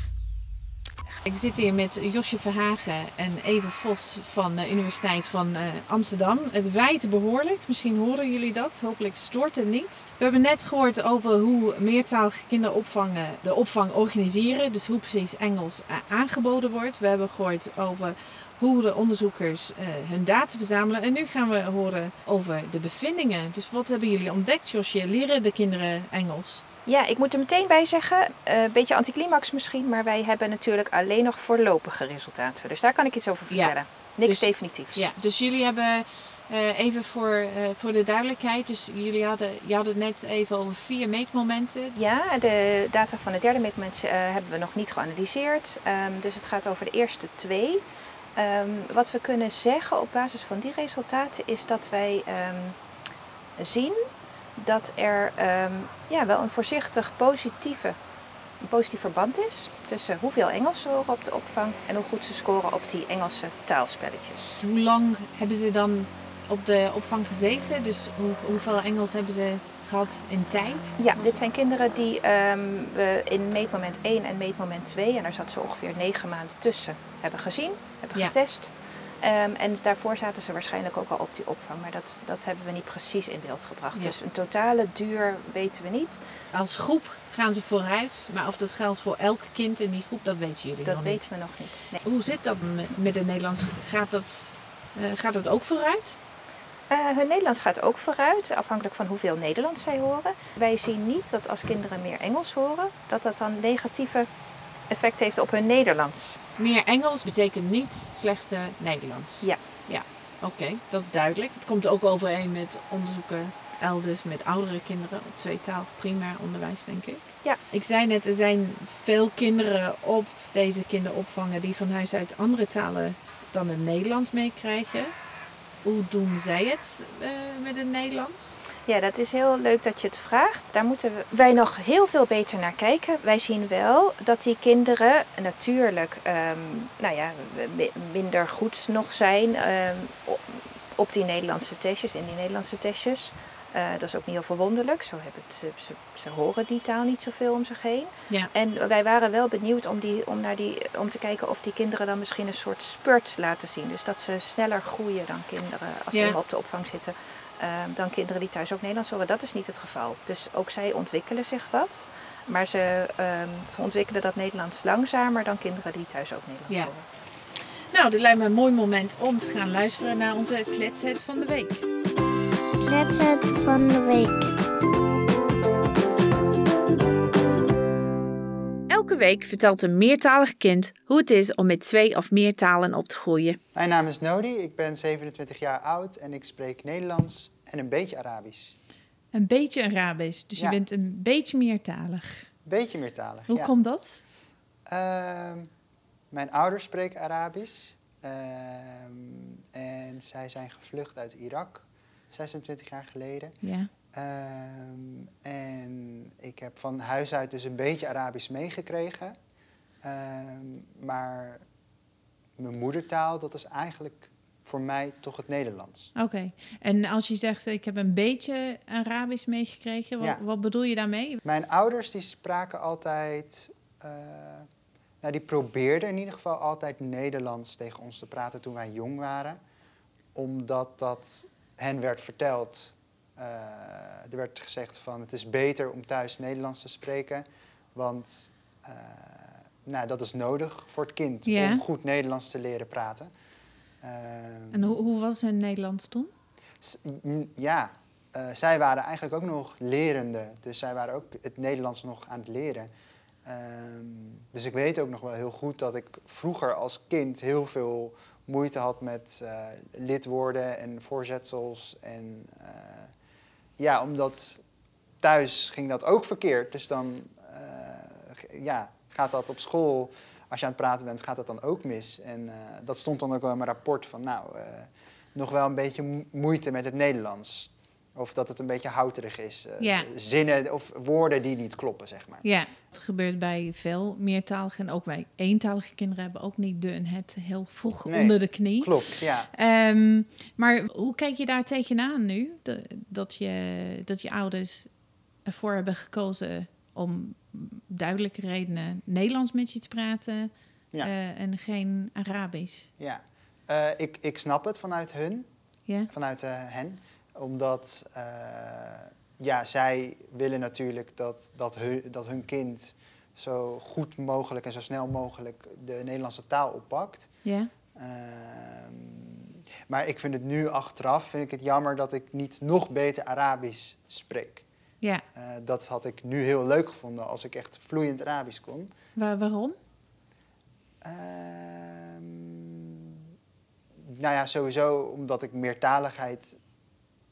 A: Ik zit hier met Josje Verhagen en Eva Vos van de Universiteit van uh, Amsterdam. Het waait behoorlijk, misschien horen jullie dat. Hopelijk stoort het niet. We hebben net gehoord over hoe meertalige kinderopvangen de opvang organiseren. Dus hoe precies Engels aangeboden wordt. We hebben gehoord over hoe de onderzoekers uh, hun data verzamelen. En nu gaan we horen over de bevindingen. Dus wat hebben jullie ontdekt, Josje? Leren de kinderen Engels?
B: Ja, ik moet er meteen bij zeggen, een uh, beetje anticlimax misschien, maar wij hebben natuurlijk alleen nog voorlopige resultaten. Dus daar kan ik iets over vertellen. Ja, Niks
A: dus,
B: definitiefs.
A: Ja, dus jullie hebben uh, even voor, uh, voor de duidelijkheid, dus jullie hadden, je had het net even over vier meetmomenten.
B: Ja, de data van de derde meetmoment hebben we nog niet geanalyseerd. Um, dus het gaat over de eerste twee. Um, wat we kunnen zeggen op basis van die resultaten is dat wij um, zien dat er um, ja, wel een voorzichtig positieve een positief verband is tussen hoeveel Engels ze horen op de opvang en hoe goed ze scoren op die Engelse taalspelletjes.
A: Hoe lang hebben ze dan op de opvang gezeten? Dus hoe, hoeveel Engels hebben ze gehad in tijd?
B: Ja, dit zijn kinderen die ehm, we in meetmoment 1 en meetmoment 2, en daar zat zo ongeveer negen maanden tussen, hebben gezien, hebben
A: Ja.
B: getest. Ehm, en daarvoor zaten ze waarschijnlijk ook al op die opvang, maar dat, dat hebben we niet precies in beeld gebracht.
A: Ja.
B: Dus een totale duur weten we niet.
A: Als groep gaan ze vooruit, maar of dat geldt voor elk kind in die groep, dat weten jullie
B: Dat
A: nog niet.
B: weten we nog niet. Nee.
A: Hoe zit dat met, met het Nederlands? Gaat dat, eh, gaat dat ook vooruit?
B: Eh, hun Nederlands gaat ook vooruit, afhankelijk van hoeveel Nederlands zij horen. Wij zien niet dat als kinderen meer Engels horen, dat dat dan negatieve effect heeft op hun Nederlands.
A: Meer Engels betekent niet slechte Nederlands.
B: Ja.
A: Ja, oké, dat is duidelijk. Het komt ook overeen met onderzoeken elders met oudere kinderen op tweetalig primair onderwijs, denk ik.
B: Ja.
A: Ik zei net, er zijn veel kinderen op deze kinderopvangen die van huis uit andere talen dan het Nederlands meekrijgen. Hoe doen zij het eh, met het Nederlands?
B: Ja, dat is heel leuk dat je het vraagt. Daar moeten wij nog heel veel beter naar kijken. Wij zien wel dat die kinderen natuurlijk ehm, nou ja, mi- minder goed nog zijn ehm, op- op die Nederlandse testjes, in die Nederlandse testjes. Eh, dat is ook niet heel verwonderlijk. Zo hebben ze, ze, ze horen die taal niet zoveel om zich heen.
A: Ja.
B: En wij waren wel benieuwd om, die, om, naar die, om te kijken of die kinderen dan misschien een soort spurt laten zien. Dus dat ze sneller groeien dan kinderen als ze
A: Ja.
B: op de opvang zitten. eh, dan kinderen die thuis ook Nederlands horen. Dat is niet het geval. Dus ook zij ontwikkelen zich wat. Maar ze, ehm, ze ontwikkelen dat Nederlands langzamer dan kinderen die thuis ook Nederlands
A: Ja.
B: horen.
A: Nou, dit lijkt me een mooi moment om te gaan luisteren naar onze kletsheid van de week.
H: Kletset van de week.
I: Elke week vertelt een meertalig kind hoe het is om met twee of meer talen op te groeien.
J: Mijn naam is Nodi, ik ben 27 jaar oud en ik spreek Nederlands en een beetje Arabisch.
A: Een beetje Arabisch, dus
J: Ja.
A: je bent een beetje meertalig.
J: Beetje meertalig.
A: Hoe
J: ja.
A: komt dat?
J: Ehm, mijn ouders spreken Arabisch ehm, en zij zijn gevlucht uit Irak 26 jaar geleden.
A: Ja.
J: Ehm, en ik heb van huis uit dus een beetje Arabisch meegekregen. Ehm, maar mijn moedertaal, dat is eigenlijk voor mij toch het Nederlands.
A: Oké. En als je zegt, ik heb een beetje Arabisch meegekregen, wat,
J: Ja.
A: wat bedoel je daarmee?
J: Mijn ouders die spraken altijd, eh, nou die probeerden in ieder geval altijd Nederlands tegen ons te praten toen wij jong waren. Omdat dat hen werd verteld. Eh, er werd gezegd van het is beter om thuis Nederlands te spreken. Want eh, nou, dat is nodig voor het kind om goed Nederlands te leren praten. Ehm,
A: En hoe, hoe was hun Nederlands toen?
J: Ja, eh, zij waren eigenlijk ook nog lerende. Dus zij waren ook het Nederlands nog aan het leren. Ehm, dus ik weet ook nog wel heel goed dat ik vroeger als kind heel veel moeite had met eh, lidwoorden en voorzetsels. En eh, ja, omdat thuis ging dat ook verkeerd. Dus dan eh, ja, gaat dat op school, als je aan het praten bent, gaat dat dan ook mis. En dat stond dan ook wel in mijn rapport van, nou, nog wel een beetje mo- moeite met het Nederlands. Of dat het een beetje houterig is. eh,
A: Ja.
J: Zinnen of woorden die niet kloppen, zeg maar.
A: Ja, het gebeurt bij veel meertaligen en ook bij eentalige kinderen hebben ook niet de en het heel vroeg
J: Nee,
A: onder de knie.
J: Klopt, ja.
A: Ehm, maar hoe kijk je daar tegenaan nu? Dat, dat, je, dat je ouders ervoor hebben gekozen om duidelijke redenen Nederlands met je te praten
J: Ja.
A: eh, en geen Arabisch.
J: ja. Eh, ik, ik snap het vanuit hun,
A: Ja?
J: vanuit hen. Omdat eh, ja, zij willen natuurlijk dat, dat, hun, dat hun kind zo goed mogelijk en zo snel mogelijk de Nederlandse taal oppakt.
A: Ja?
J: Ehm, maar ik vind het nu achteraf vind ik het jammer dat ik niet nog beter Arabisch spreek.
A: Ja.
J: Eh, dat had ik nu heel leuk gevonden als ik echt vloeiend Arabisch kon.
A: Waar, waarom?
J: Ehm, nou ja, sowieso omdat ik meertaligheid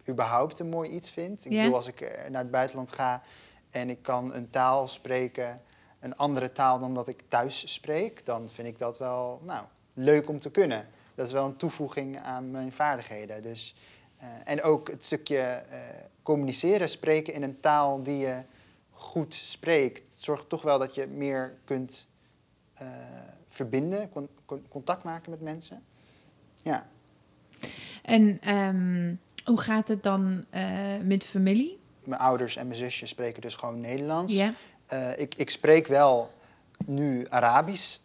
J: überhaupt een mooi iets vind. Ik
A: Ja.
J: bedoel, als ik eh, naar het buitenland ga en ik kan een taal spreken, een andere taal dan dat ik thuis spreek, dan vind ik dat wel nou, leuk om te kunnen. Dat is wel een toevoeging aan mijn vaardigheden. Dus, eh, en ook het stukje eh, communiceren, spreken in een taal die je goed spreekt, zorgt toch wel dat je meer kunt verbinden, con- con- contact maken met mensen. Ja.
A: En ehm, hoe gaat het dan eh, met familie?
J: Mijn ouders en mijn zusje spreken dus gewoon Nederlands.
A: Ja.
J: Eh, ik, ik spreek wel nu Arabisch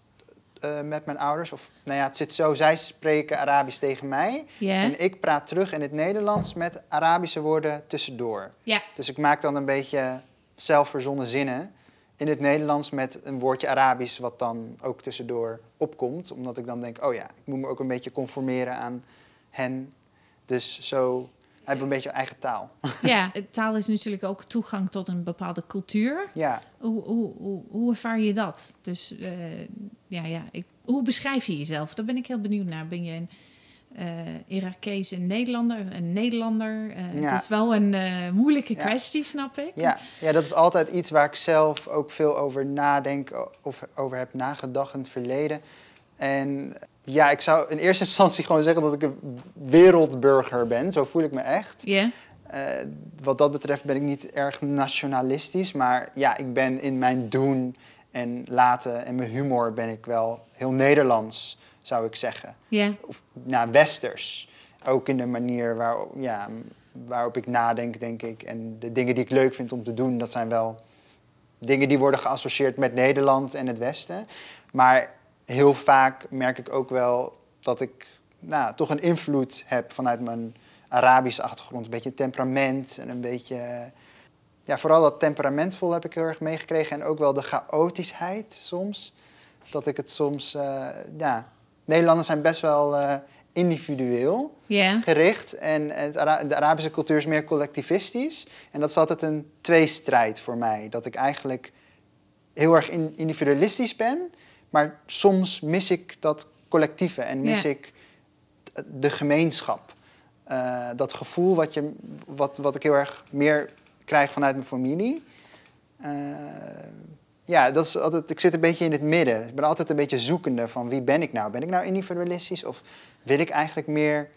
J: eh, met mijn ouders. Of nou ja, het zit zo, zij spreken Arabisch tegen mij. En ik praat terug in het Nederlands met Arabische woorden tussendoor.
A: Ja.
J: Dus ik maak dan een beetje zelfverzonnen zinnen in het Nederlands met een woordje Arabisch wat dan ook tussendoor opkomt. Omdat ik dan denk, oh ja, ik moet me ook een beetje conformeren aan hen. Dus zo hebben een beetje eigen taal.
A: ja, taal is natuurlijk ook toegang tot een bepaalde cultuur.
J: ja.
A: Hoe, hoe, hoe, hoe ervaar je dat? Dus eh, ja, ja, ik, hoe beschrijf je jezelf? Daar ben ik heel benieuwd naar. Ben je een eh Irakees, een Nederlander, een Nederlander? Eh,
J: Ja.
A: Het is wel een moeilijke
J: Ja.
A: kwestie, snap ik.
J: Ja, ja, dat is altijd iets waar ik zelf ook veel over nadenk of over heb nagedacht in het verleden. En ja, ik zou in eerste instantie gewoon zeggen dat ik een wereldburger ben. Zo voel ik me echt.
A: Ja,
J: Eh, wat dat betreft ben ik niet erg nationalistisch, maar ja, ik ben in mijn doen en laten en mijn humor ben ik wel heel Nederlands, zou ik zeggen
A: ja,
J: of nou, westers. Ook in de manier waar, ja, waarop ik nadenk, denk ik. En de dingen die ik leuk vind om te doen, dat zijn wel dingen die worden geassocieerd met Nederland en het Westen. Maar heel vaak merk ik ook wel dat ik nou, toch een invloed heb vanuit mijn Arabische achtergrond. Een beetje temperament en een beetje... Ja, vooral dat temperamentvol heb ik heel erg meegekregen. En ook wel de chaotischheid soms. Dat ik het soms... eh, ja, Nederlanders zijn best wel eh, individueel gericht. En het Ara- de Arabische cultuur is meer collectivistisch. En dat is altijd een tweestrijd voor mij. Dat ik eigenlijk heel erg in- individualistisch ben. Maar soms mis ik dat collectieve en mis
A: Ja.
J: ik de gemeenschap. Eh, dat gevoel wat, je, wat, wat ik heel erg meer krijg vanuit mijn familie. Eh, ja, dat is altijd, ik zit een beetje in het midden. Ik ben altijd een beetje zoekende van wie ben ik nou? Ben ik nou individualistisch of wil ik eigenlijk meer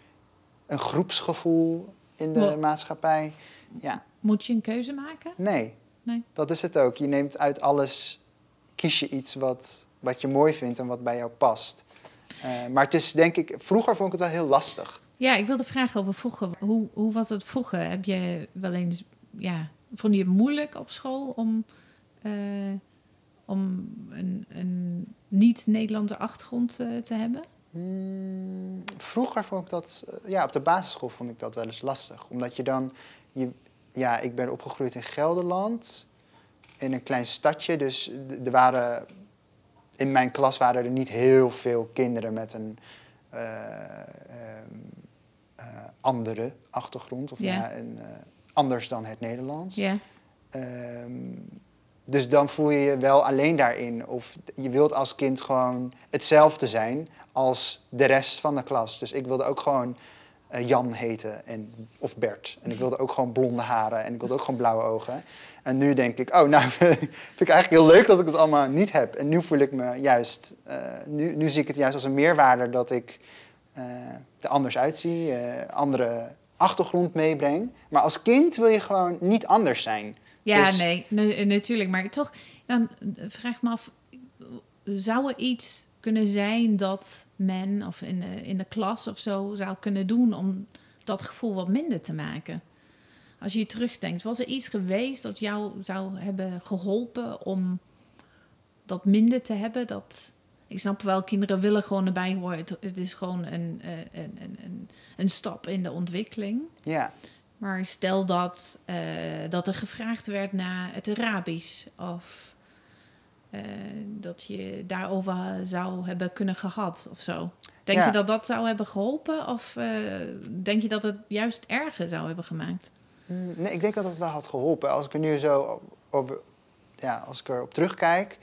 J: een groepsgevoel in de
A: Mo-
J: maatschappij? Ja,
A: Moet je een keuze maken?
J: nee.
A: Nee.
J: Dat is het ook. Je neemt uit alles, kies je iets wat, wat je mooi vindt en wat bij jou past. Eh, maar het is denk ik, vroeger vond ik het wel heel lastig.
A: Ja, ik wilde vragen over vroeger. Hoe, hoe was het vroeger? Heb je wel eens, ja, vond je het moeilijk op school om, eh, om een, een niet-Nederlandse achtergrond eh, te hebben?
J: Hmm, vroeger vond ik dat, ja, op de basisschool vond ik dat wel eens lastig. Omdat je dan, je, ja, ik ben opgegroeid in Gelderland, in een klein stadje. Dus er waren, in mijn klas waren er niet heel veel kinderen met een eh, ehm, eh, andere achtergrond. Of
A: Ja.
J: ja. een, eh, anders dan het Nederlands.
A: Ja,
J: Ehm, dus dan voel je je wel alleen daarin. Of je wilt als kind gewoon hetzelfde zijn als de rest van de klas. Dus ik wilde ook gewoon eh, Jan heten en, of Bert. En ik wilde ook gewoon blonde haren en ik wilde ook gewoon blauwe ogen. En nu denk ik, oh nou vind ik eigenlijk heel leuk dat ik het allemaal niet heb. En nu voel ik me juist, eh, nu, nu zie ik het juist als een meerwaarde dat ik eh, er anders uitzie, andere achtergrond meebreng. Maar als kind wil je gewoon niet anders zijn.
A: ja
J: Dus-
A: nee, ne- natuurlijk. Maar toch, dan vraag ik me af, zou er iets kunnen zijn dat men of in de, in de klas of zo zou kunnen doen om dat gevoel wat minder te maken? Als je terugdenkt, was er iets geweest dat jou zou hebben geholpen om dat minder te hebben? Dat, ik snap wel, kinderen willen gewoon erbij horen. Het, het is gewoon een, een, een, een, een stap in de ontwikkeling.
J: Ja,
A: Maar stel dat, eh, dat er gevraagd werd naar het Arabisch of eh, dat je daarover zou hebben kunnen gehad of zo. Denk
J: Ja.
A: je dat dat zou hebben geholpen of eh, denk je dat het juist erger zou hebben gemaakt?
J: Mm, Nee, ik denk dat het wel had geholpen. Als ik er nu zo over, ja, als ik erop terugkijk,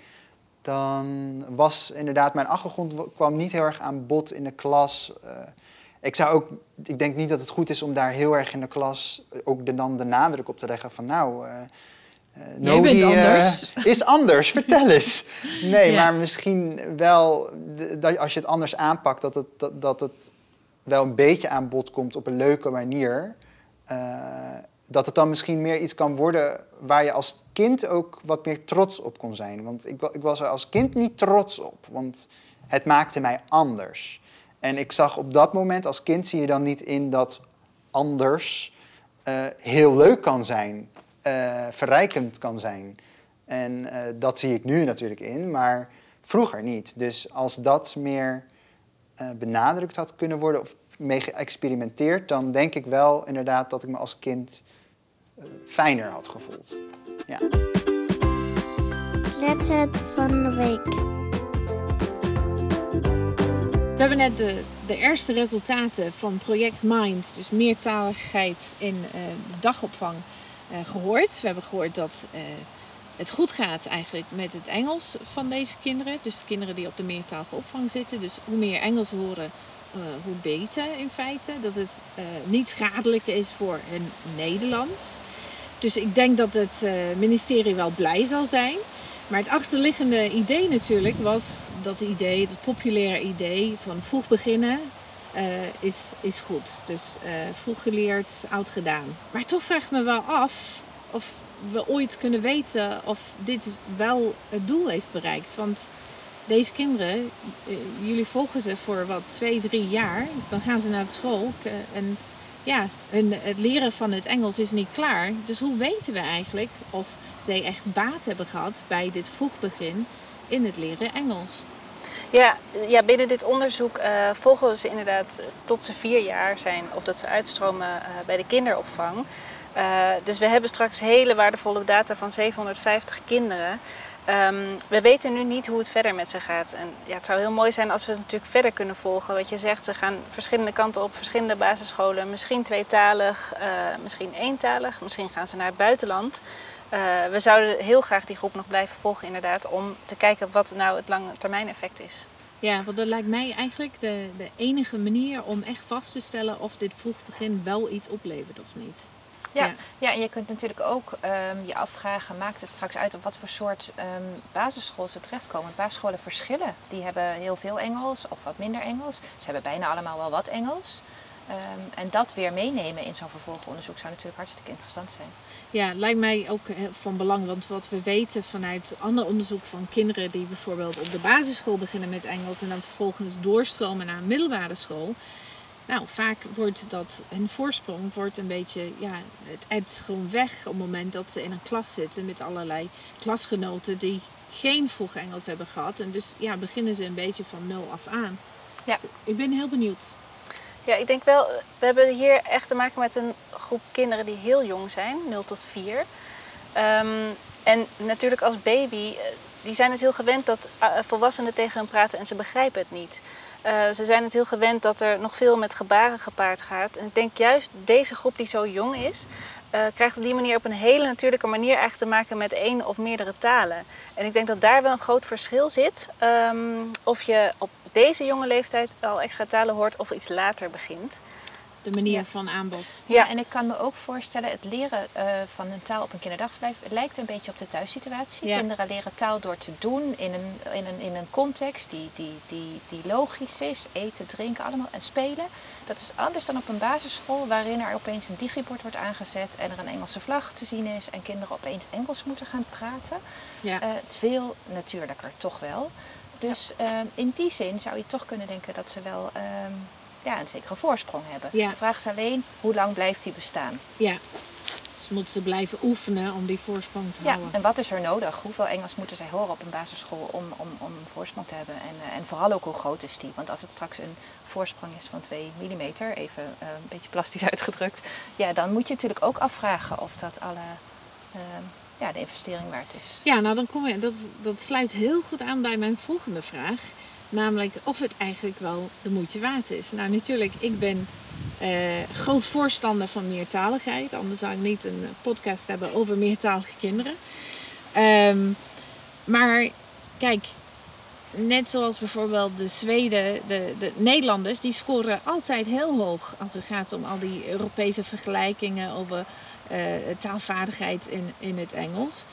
J: dan was inderdaad mijn achtergrond kwam niet heel erg aan bod in de klas. Eh, ik zou ook, ik denk niet dat het goed is om daar heel erg in de klas ook de, dan de nadruk op te leggen van nou. Eh, eh,
A: bent
J: eh,
A: anders.
J: is anders, vertel eens. Nee,
A: Ja.
J: maar misschien wel dat als je het anders aanpakt, dat het, dat, dat het wel een beetje aan bod komt op een leuke manier. Eh, dat het dan misschien meer iets kan worden waar je als kind ook wat meer trots op kon zijn. Want ik, ik was er als kind niet trots op, want het maakte mij anders. En ik zag op dat moment, als kind zie je dan niet in dat anders heel leuk kan zijn, uh, verrijkend kan zijn. En uh, dat zie ik nu natuurlijk in, maar vroeger niet. Dus als dat meer benadrukt had kunnen worden of mee geëxperimenteerd, dan denk ik wel inderdaad dat ik me als kind fijner had gevoeld. Ja.
H: Letter van de week.
A: We hebben net de, de eerste resultaten van project Mind, dus meertaligheid in uh, de dagopvang, gehoord. We hebben gehoord dat uh, het goed gaat eigenlijk met het Engels van deze kinderen. Dus de kinderen die op de meertalige opvang zitten. Dus hoe meer Engels horen, hoe beter in feite. Dat het niet schadelijk is voor hun Nederlands. Dus ik denk dat het ministerie wel blij zal zijn. Maar het achterliggende idee natuurlijk was dat idee, het populaire idee van vroeg beginnen uh, is, is goed. Dus uh, vroeg geleerd, oud gedaan. Maar toch vraag ik me wel af of we ooit kunnen weten of dit wel het doel heeft bereikt. Want deze kinderen, uh, jullie volgen ze voor wat twee, drie jaar. Dan gaan ze naar de school. En ja, het leren van het Engels is niet klaar. Dus hoe weten we eigenlijk of zij echt baat hebben gehad bij dit vroegbegin in het leren Engels.
C: Ja, ja binnen dit onderzoek uh, volgen we ze inderdaad tot ze vier jaar zijn of dat ze uitstromen uh, bij de kinderopvang. Uh, dus we hebben straks hele waardevolle data van 750 kinderen. Um, we weten nu niet hoe het verder met ze gaat. En ja, het zou heel mooi zijn als we het natuurlijk verder kunnen volgen. Wat je zegt, ze gaan verschillende kanten op, verschillende basisscholen. Misschien tweetalig, misschien eentalig. Misschien gaan ze naar het buitenland. Uh, we zouden heel graag die groep nog blijven volgen inderdaad. Om te kijken wat nou het lange termijn effect is.
A: Ja, want dat lijkt mij eigenlijk de, de enige manier om echt vast te stellen of dit vroeg begin wel iets oplevert of niet.
B: Ja, ja. en je kunt natuurlijk ook um, je afvragen, maakt het straks uit op wat voor soort um, basisschool ze terechtkomen? Basisscholen verschillen. Die hebben heel veel Engels of wat minder Engels. Ze hebben bijna allemaal wel wat Engels. Um, en dat weer meenemen in zo'n vervolgonderzoek zou natuurlijk hartstikke interessant zijn.
A: Ja, lijkt mij ook van belang. Want wat we weten vanuit ander onderzoek van kinderen die bijvoorbeeld op de basisschool beginnen met Engels en dan vervolgens doorstromen naar een middelbare school. Nou, vaak wordt dat, hun voorsprong wordt een beetje, ja, het ebt gewoon weg op het moment dat ze in een klas zitten met allerlei klasgenoten die geen vroeg Engels hebben gehad. En dus ja, beginnen ze een beetje van nul af aan. Ja. Dus ik ben heel benieuwd.
C: Ja, ik denk wel, we hebben hier echt te maken met een groep kinderen die heel jong zijn, 0 tot 4. Um, en natuurlijk als baby, die zijn het heel gewend dat volwassenen tegen hen praten en ze begrijpen het niet. Uh, ze zijn het heel gewend dat er nog veel met gebaren gepaard gaat. En ik denk juist deze groep die zo jong is, uh, krijgt op die manier op een hele natuurlijke manier eigenlijk te maken met één of meerdere talen. En ik denk dat daar wel een groot verschil zit. Um, of je op deze jonge leeftijd al extra talen hoort of iets later begint
A: de manier van aanbod.
B: Ja, en ik kan me ook voorstellen, het leren uh, van een taal op een kinderdagverblijf lijkt een beetje op de thuissituatie. Ja. Kinderen leren taal door te doen in een, in een, in een context die, die, die, die logisch is. Eten, drinken, allemaal en spelen. Dat is anders dan op een basisschool waarin er opeens een digibord wordt aangezet en er een Engelse vlag te zien is en kinderen opeens Engels moeten gaan praten. Ja. Uh, veel natuurlijker, toch wel. Dus uh, in die zin zou je toch kunnen denken dat ze wel ja, een zekere voorsprong hebben. Ja. De vraag is alleen, hoe lang blijft die bestaan?
A: Ja. Dus moeten ze blijven oefenen om die voorsprong te
B: ja,
A: houden.
B: En wat is er nodig? Hoeveel Engels moeten zij horen op een basisschool om, om, om een voorsprong te hebben? En, uh, en vooral ook hoe groot is die? Want als het straks een voorsprong is van 2 mm, even uh, een beetje plastisch uitgedrukt, ja, dan moet je natuurlijk ook afvragen of dat alle. Uh, ja, de investering waard is.
A: Ja, nou dan kom je, dat, dat sluit heel goed aan bij mijn volgende vraag. Namelijk of het eigenlijk wel de moeite waard is. Nou, natuurlijk, ik ben uh, groot voorstander van meertaligheid. Anders zou ik niet een podcast hebben over meertalige kinderen. Um, maar kijk, net zoals bijvoorbeeld de Zweden, de, de Nederlanders, die scoren altijd heel hoog als het gaat om al die Europese vergelijkingen over uh, taalvaardigheid in, in het Engels.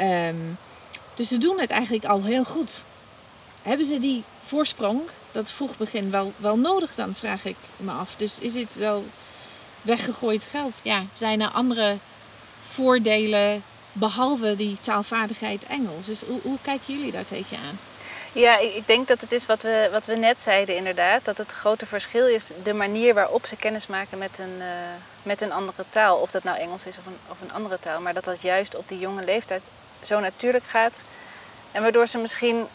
A: Um, dus ze doen het eigenlijk al heel goed. Hebben ze die voorsprong, dat vroeg begin, wel, wel nodig dan, vraag ik me af. Dus is het wel
K: weggegooid geld. Ja, zijn er andere voordelen behalve die taalvaardigheid Engels? Dus hoe, hoe kijken jullie daar tegenaan?
C: Ja, ik denk dat het is wat we, wat we net zeiden inderdaad. Dat het grote verschil is de manier waarop ze kennis maken met een, eh, met een andere taal. Of dat nou Engels is of een, of een andere taal. Maar dat dat juist op die jonge leeftijd zo natuurlijk gaat. En waardoor ze misschien,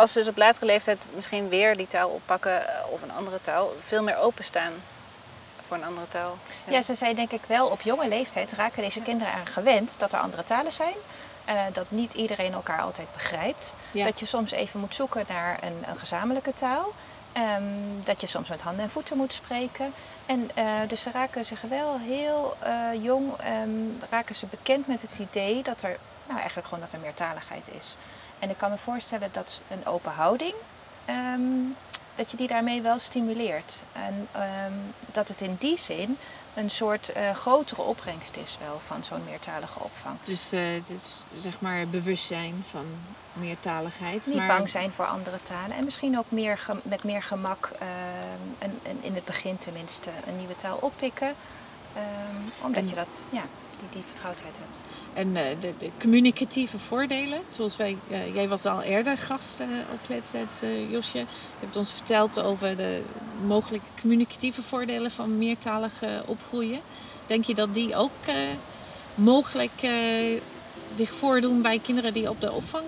C: als ze dus op latere leeftijd misschien weer die taal oppakken eh, of een andere taal, veel meer openstaan voor een andere taal.
B: Ja, ze zijn denk ik wel op jonge leeftijd raken deze kinderen aan gewend dat er andere talen zijn. eh, dat niet iedereen elkaar altijd begrijpt.
K: Ja.
B: Dat je soms even moet zoeken naar een, een gezamenlijke taal. Ehm, dat je soms met handen en voeten moet spreken. En eh, dus ze raken zich wel heel eh, jong ehm, raken ze bekend met het idee dat er nou, eigenlijk gewoon dat er meertaligheid is. En ik kan me voorstellen dat een open houding, ehm, dat je die daarmee wel stimuleert. En ehm, dat het in die zin een soort eh, grotere opbrengst is wel van zo'n meertalige opvang.
K: Dus, eh, dus zeg maar bewustzijn van meertaligheid.
B: Niet
K: maar
B: bang zijn voor andere talen en misschien ook meer met meer gemak ehm, en, en in het begin tenminste een nieuwe taal oppikken. Omdat
K: En-
B: je dat, ja, die, die vertrouwdheid hebt.
K: En eh, de, de communicatieve voordelen, zoals wij, eh, jij was al eerder gast eh, op Josje. Je hebt ons verteld over de mogelijke communicatieve voordelen van meertalig opgroeien. Denk je dat die ook mogelijk zich voordoen bij kinderen die op de opvang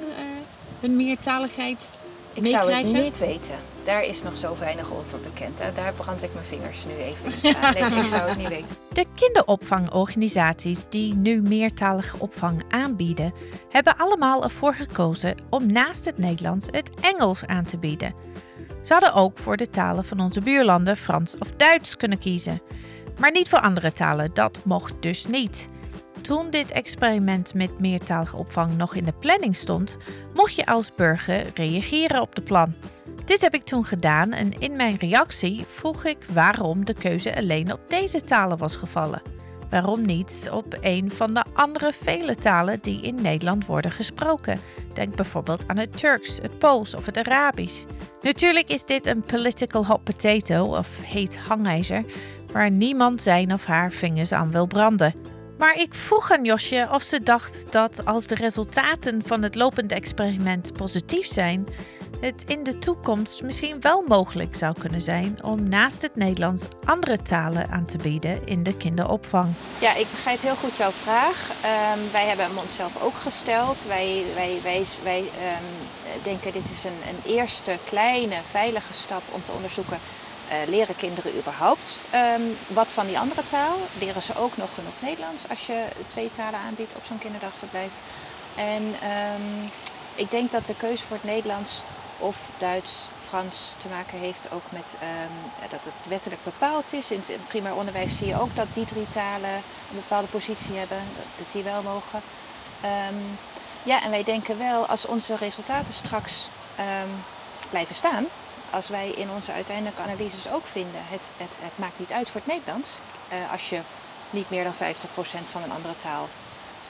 K: hun meertaligheid
B: Ik zou het niet weten. Daar is nog zo weinig over bekend. Daar, daar brand ik mijn vingers nu even. Nee, ik zou het niet weten.
A: De kinderopvangorganisaties die nu meertalige opvang aanbieden, hebben allemaal ervoor gekozen om naast het Nederlands het Engels aan te bieden. Ze hadden ook voor de talen van onze buurlanden Frans of Duits kunnen kiezen. Maar niet voor andere talen, dat mocht dus niet. Toen dit experiment met meertalige opvang nog in de planning stond, mocht je als burger reageren op de plan. Dit heb ik toen gedaan en in mijn reactie vroeg ik waarom de keuze alleen op deze talen was gevallen. Waarom niet op een van de andere vele talen die in Nederland worden gesproken? Denk bijvoorbeeld aan het Turks, het Pools of het Arabisch. Natuurlijk is dit een political hot potato of heet hangijzer, waar niemand zijn of haar vingers aan wil branden. Maar ik vroeg aan Josje of ze dacht dat als de resultaten van het lopende experiment positief zijn, het in de toekomst misschien wel mogelijk zou kunnen zijn om naast het Nederlands andere talen aan te bieden in de kinderopvang.
B: Ja, ik begrijp heel goed jouw vraag. Ehm, wij hebben hem onszelf ook gesteld. Wij, wij, wij, ehm, denken dit is een, een eerste kleine, veilige stap om te onderzoeken. Eh, leren kinderen überhaupt ehm, wat van die andere taal? Leren ze ook nog genoeg Nederlands als je twee talen aanbiedt op zo'n kinderdagverblijf? En ehm, ik denk dat de keuze voor het Nederlands of Duits, Frans te maken heeft ook met ehm, dat het wettelijk bepaald is. In het primair onderwijs zie je ook dat die drie talen een bepaalde positie hebben, dat, die wel mogen. Ja, en wij denken wel, als onze resultaten straks blijven staan, als wij in onze uiteindelijke analyses ook vinden, het, het, het maakt niet uit voor het Nederlands, eh, als je niet meer dan 50% van een andere taal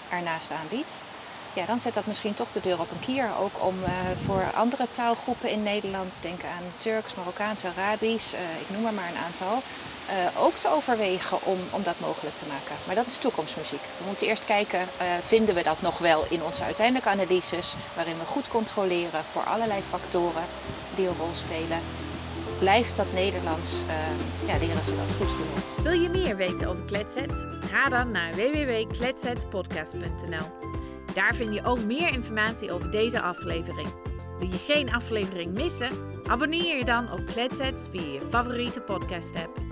B: ernaast aanbiedt. Ja, dan zet dat misschien toch de deur op een kier. Ook om eh, voor andere taalgroepen in Nederland, denk aan Turks, Marokkaans, Arabisch, eh, ik noem er maar een aantal, eh, ook te overwegen om, om dat mogelijk te maken. Maar dat is toekomstmuziek. We moeten eerst kijken, eh, vinden we dat nog wel in onze uiteindelijke analyses, waarin we goed controleren voor allerlei factoren die een rol spelen. Blijft dat Nederlands, eh, ja, leren ze dat goed genoeg.
A: Wil je meer weten over Kletset? Ga dan naar www.kletsetpodcast.nl. Daar vind je ook meer informatie over deze aflevering. Wil je geen aflevering missen? Abonneer je dan op Kletset via je favoriete podcast app.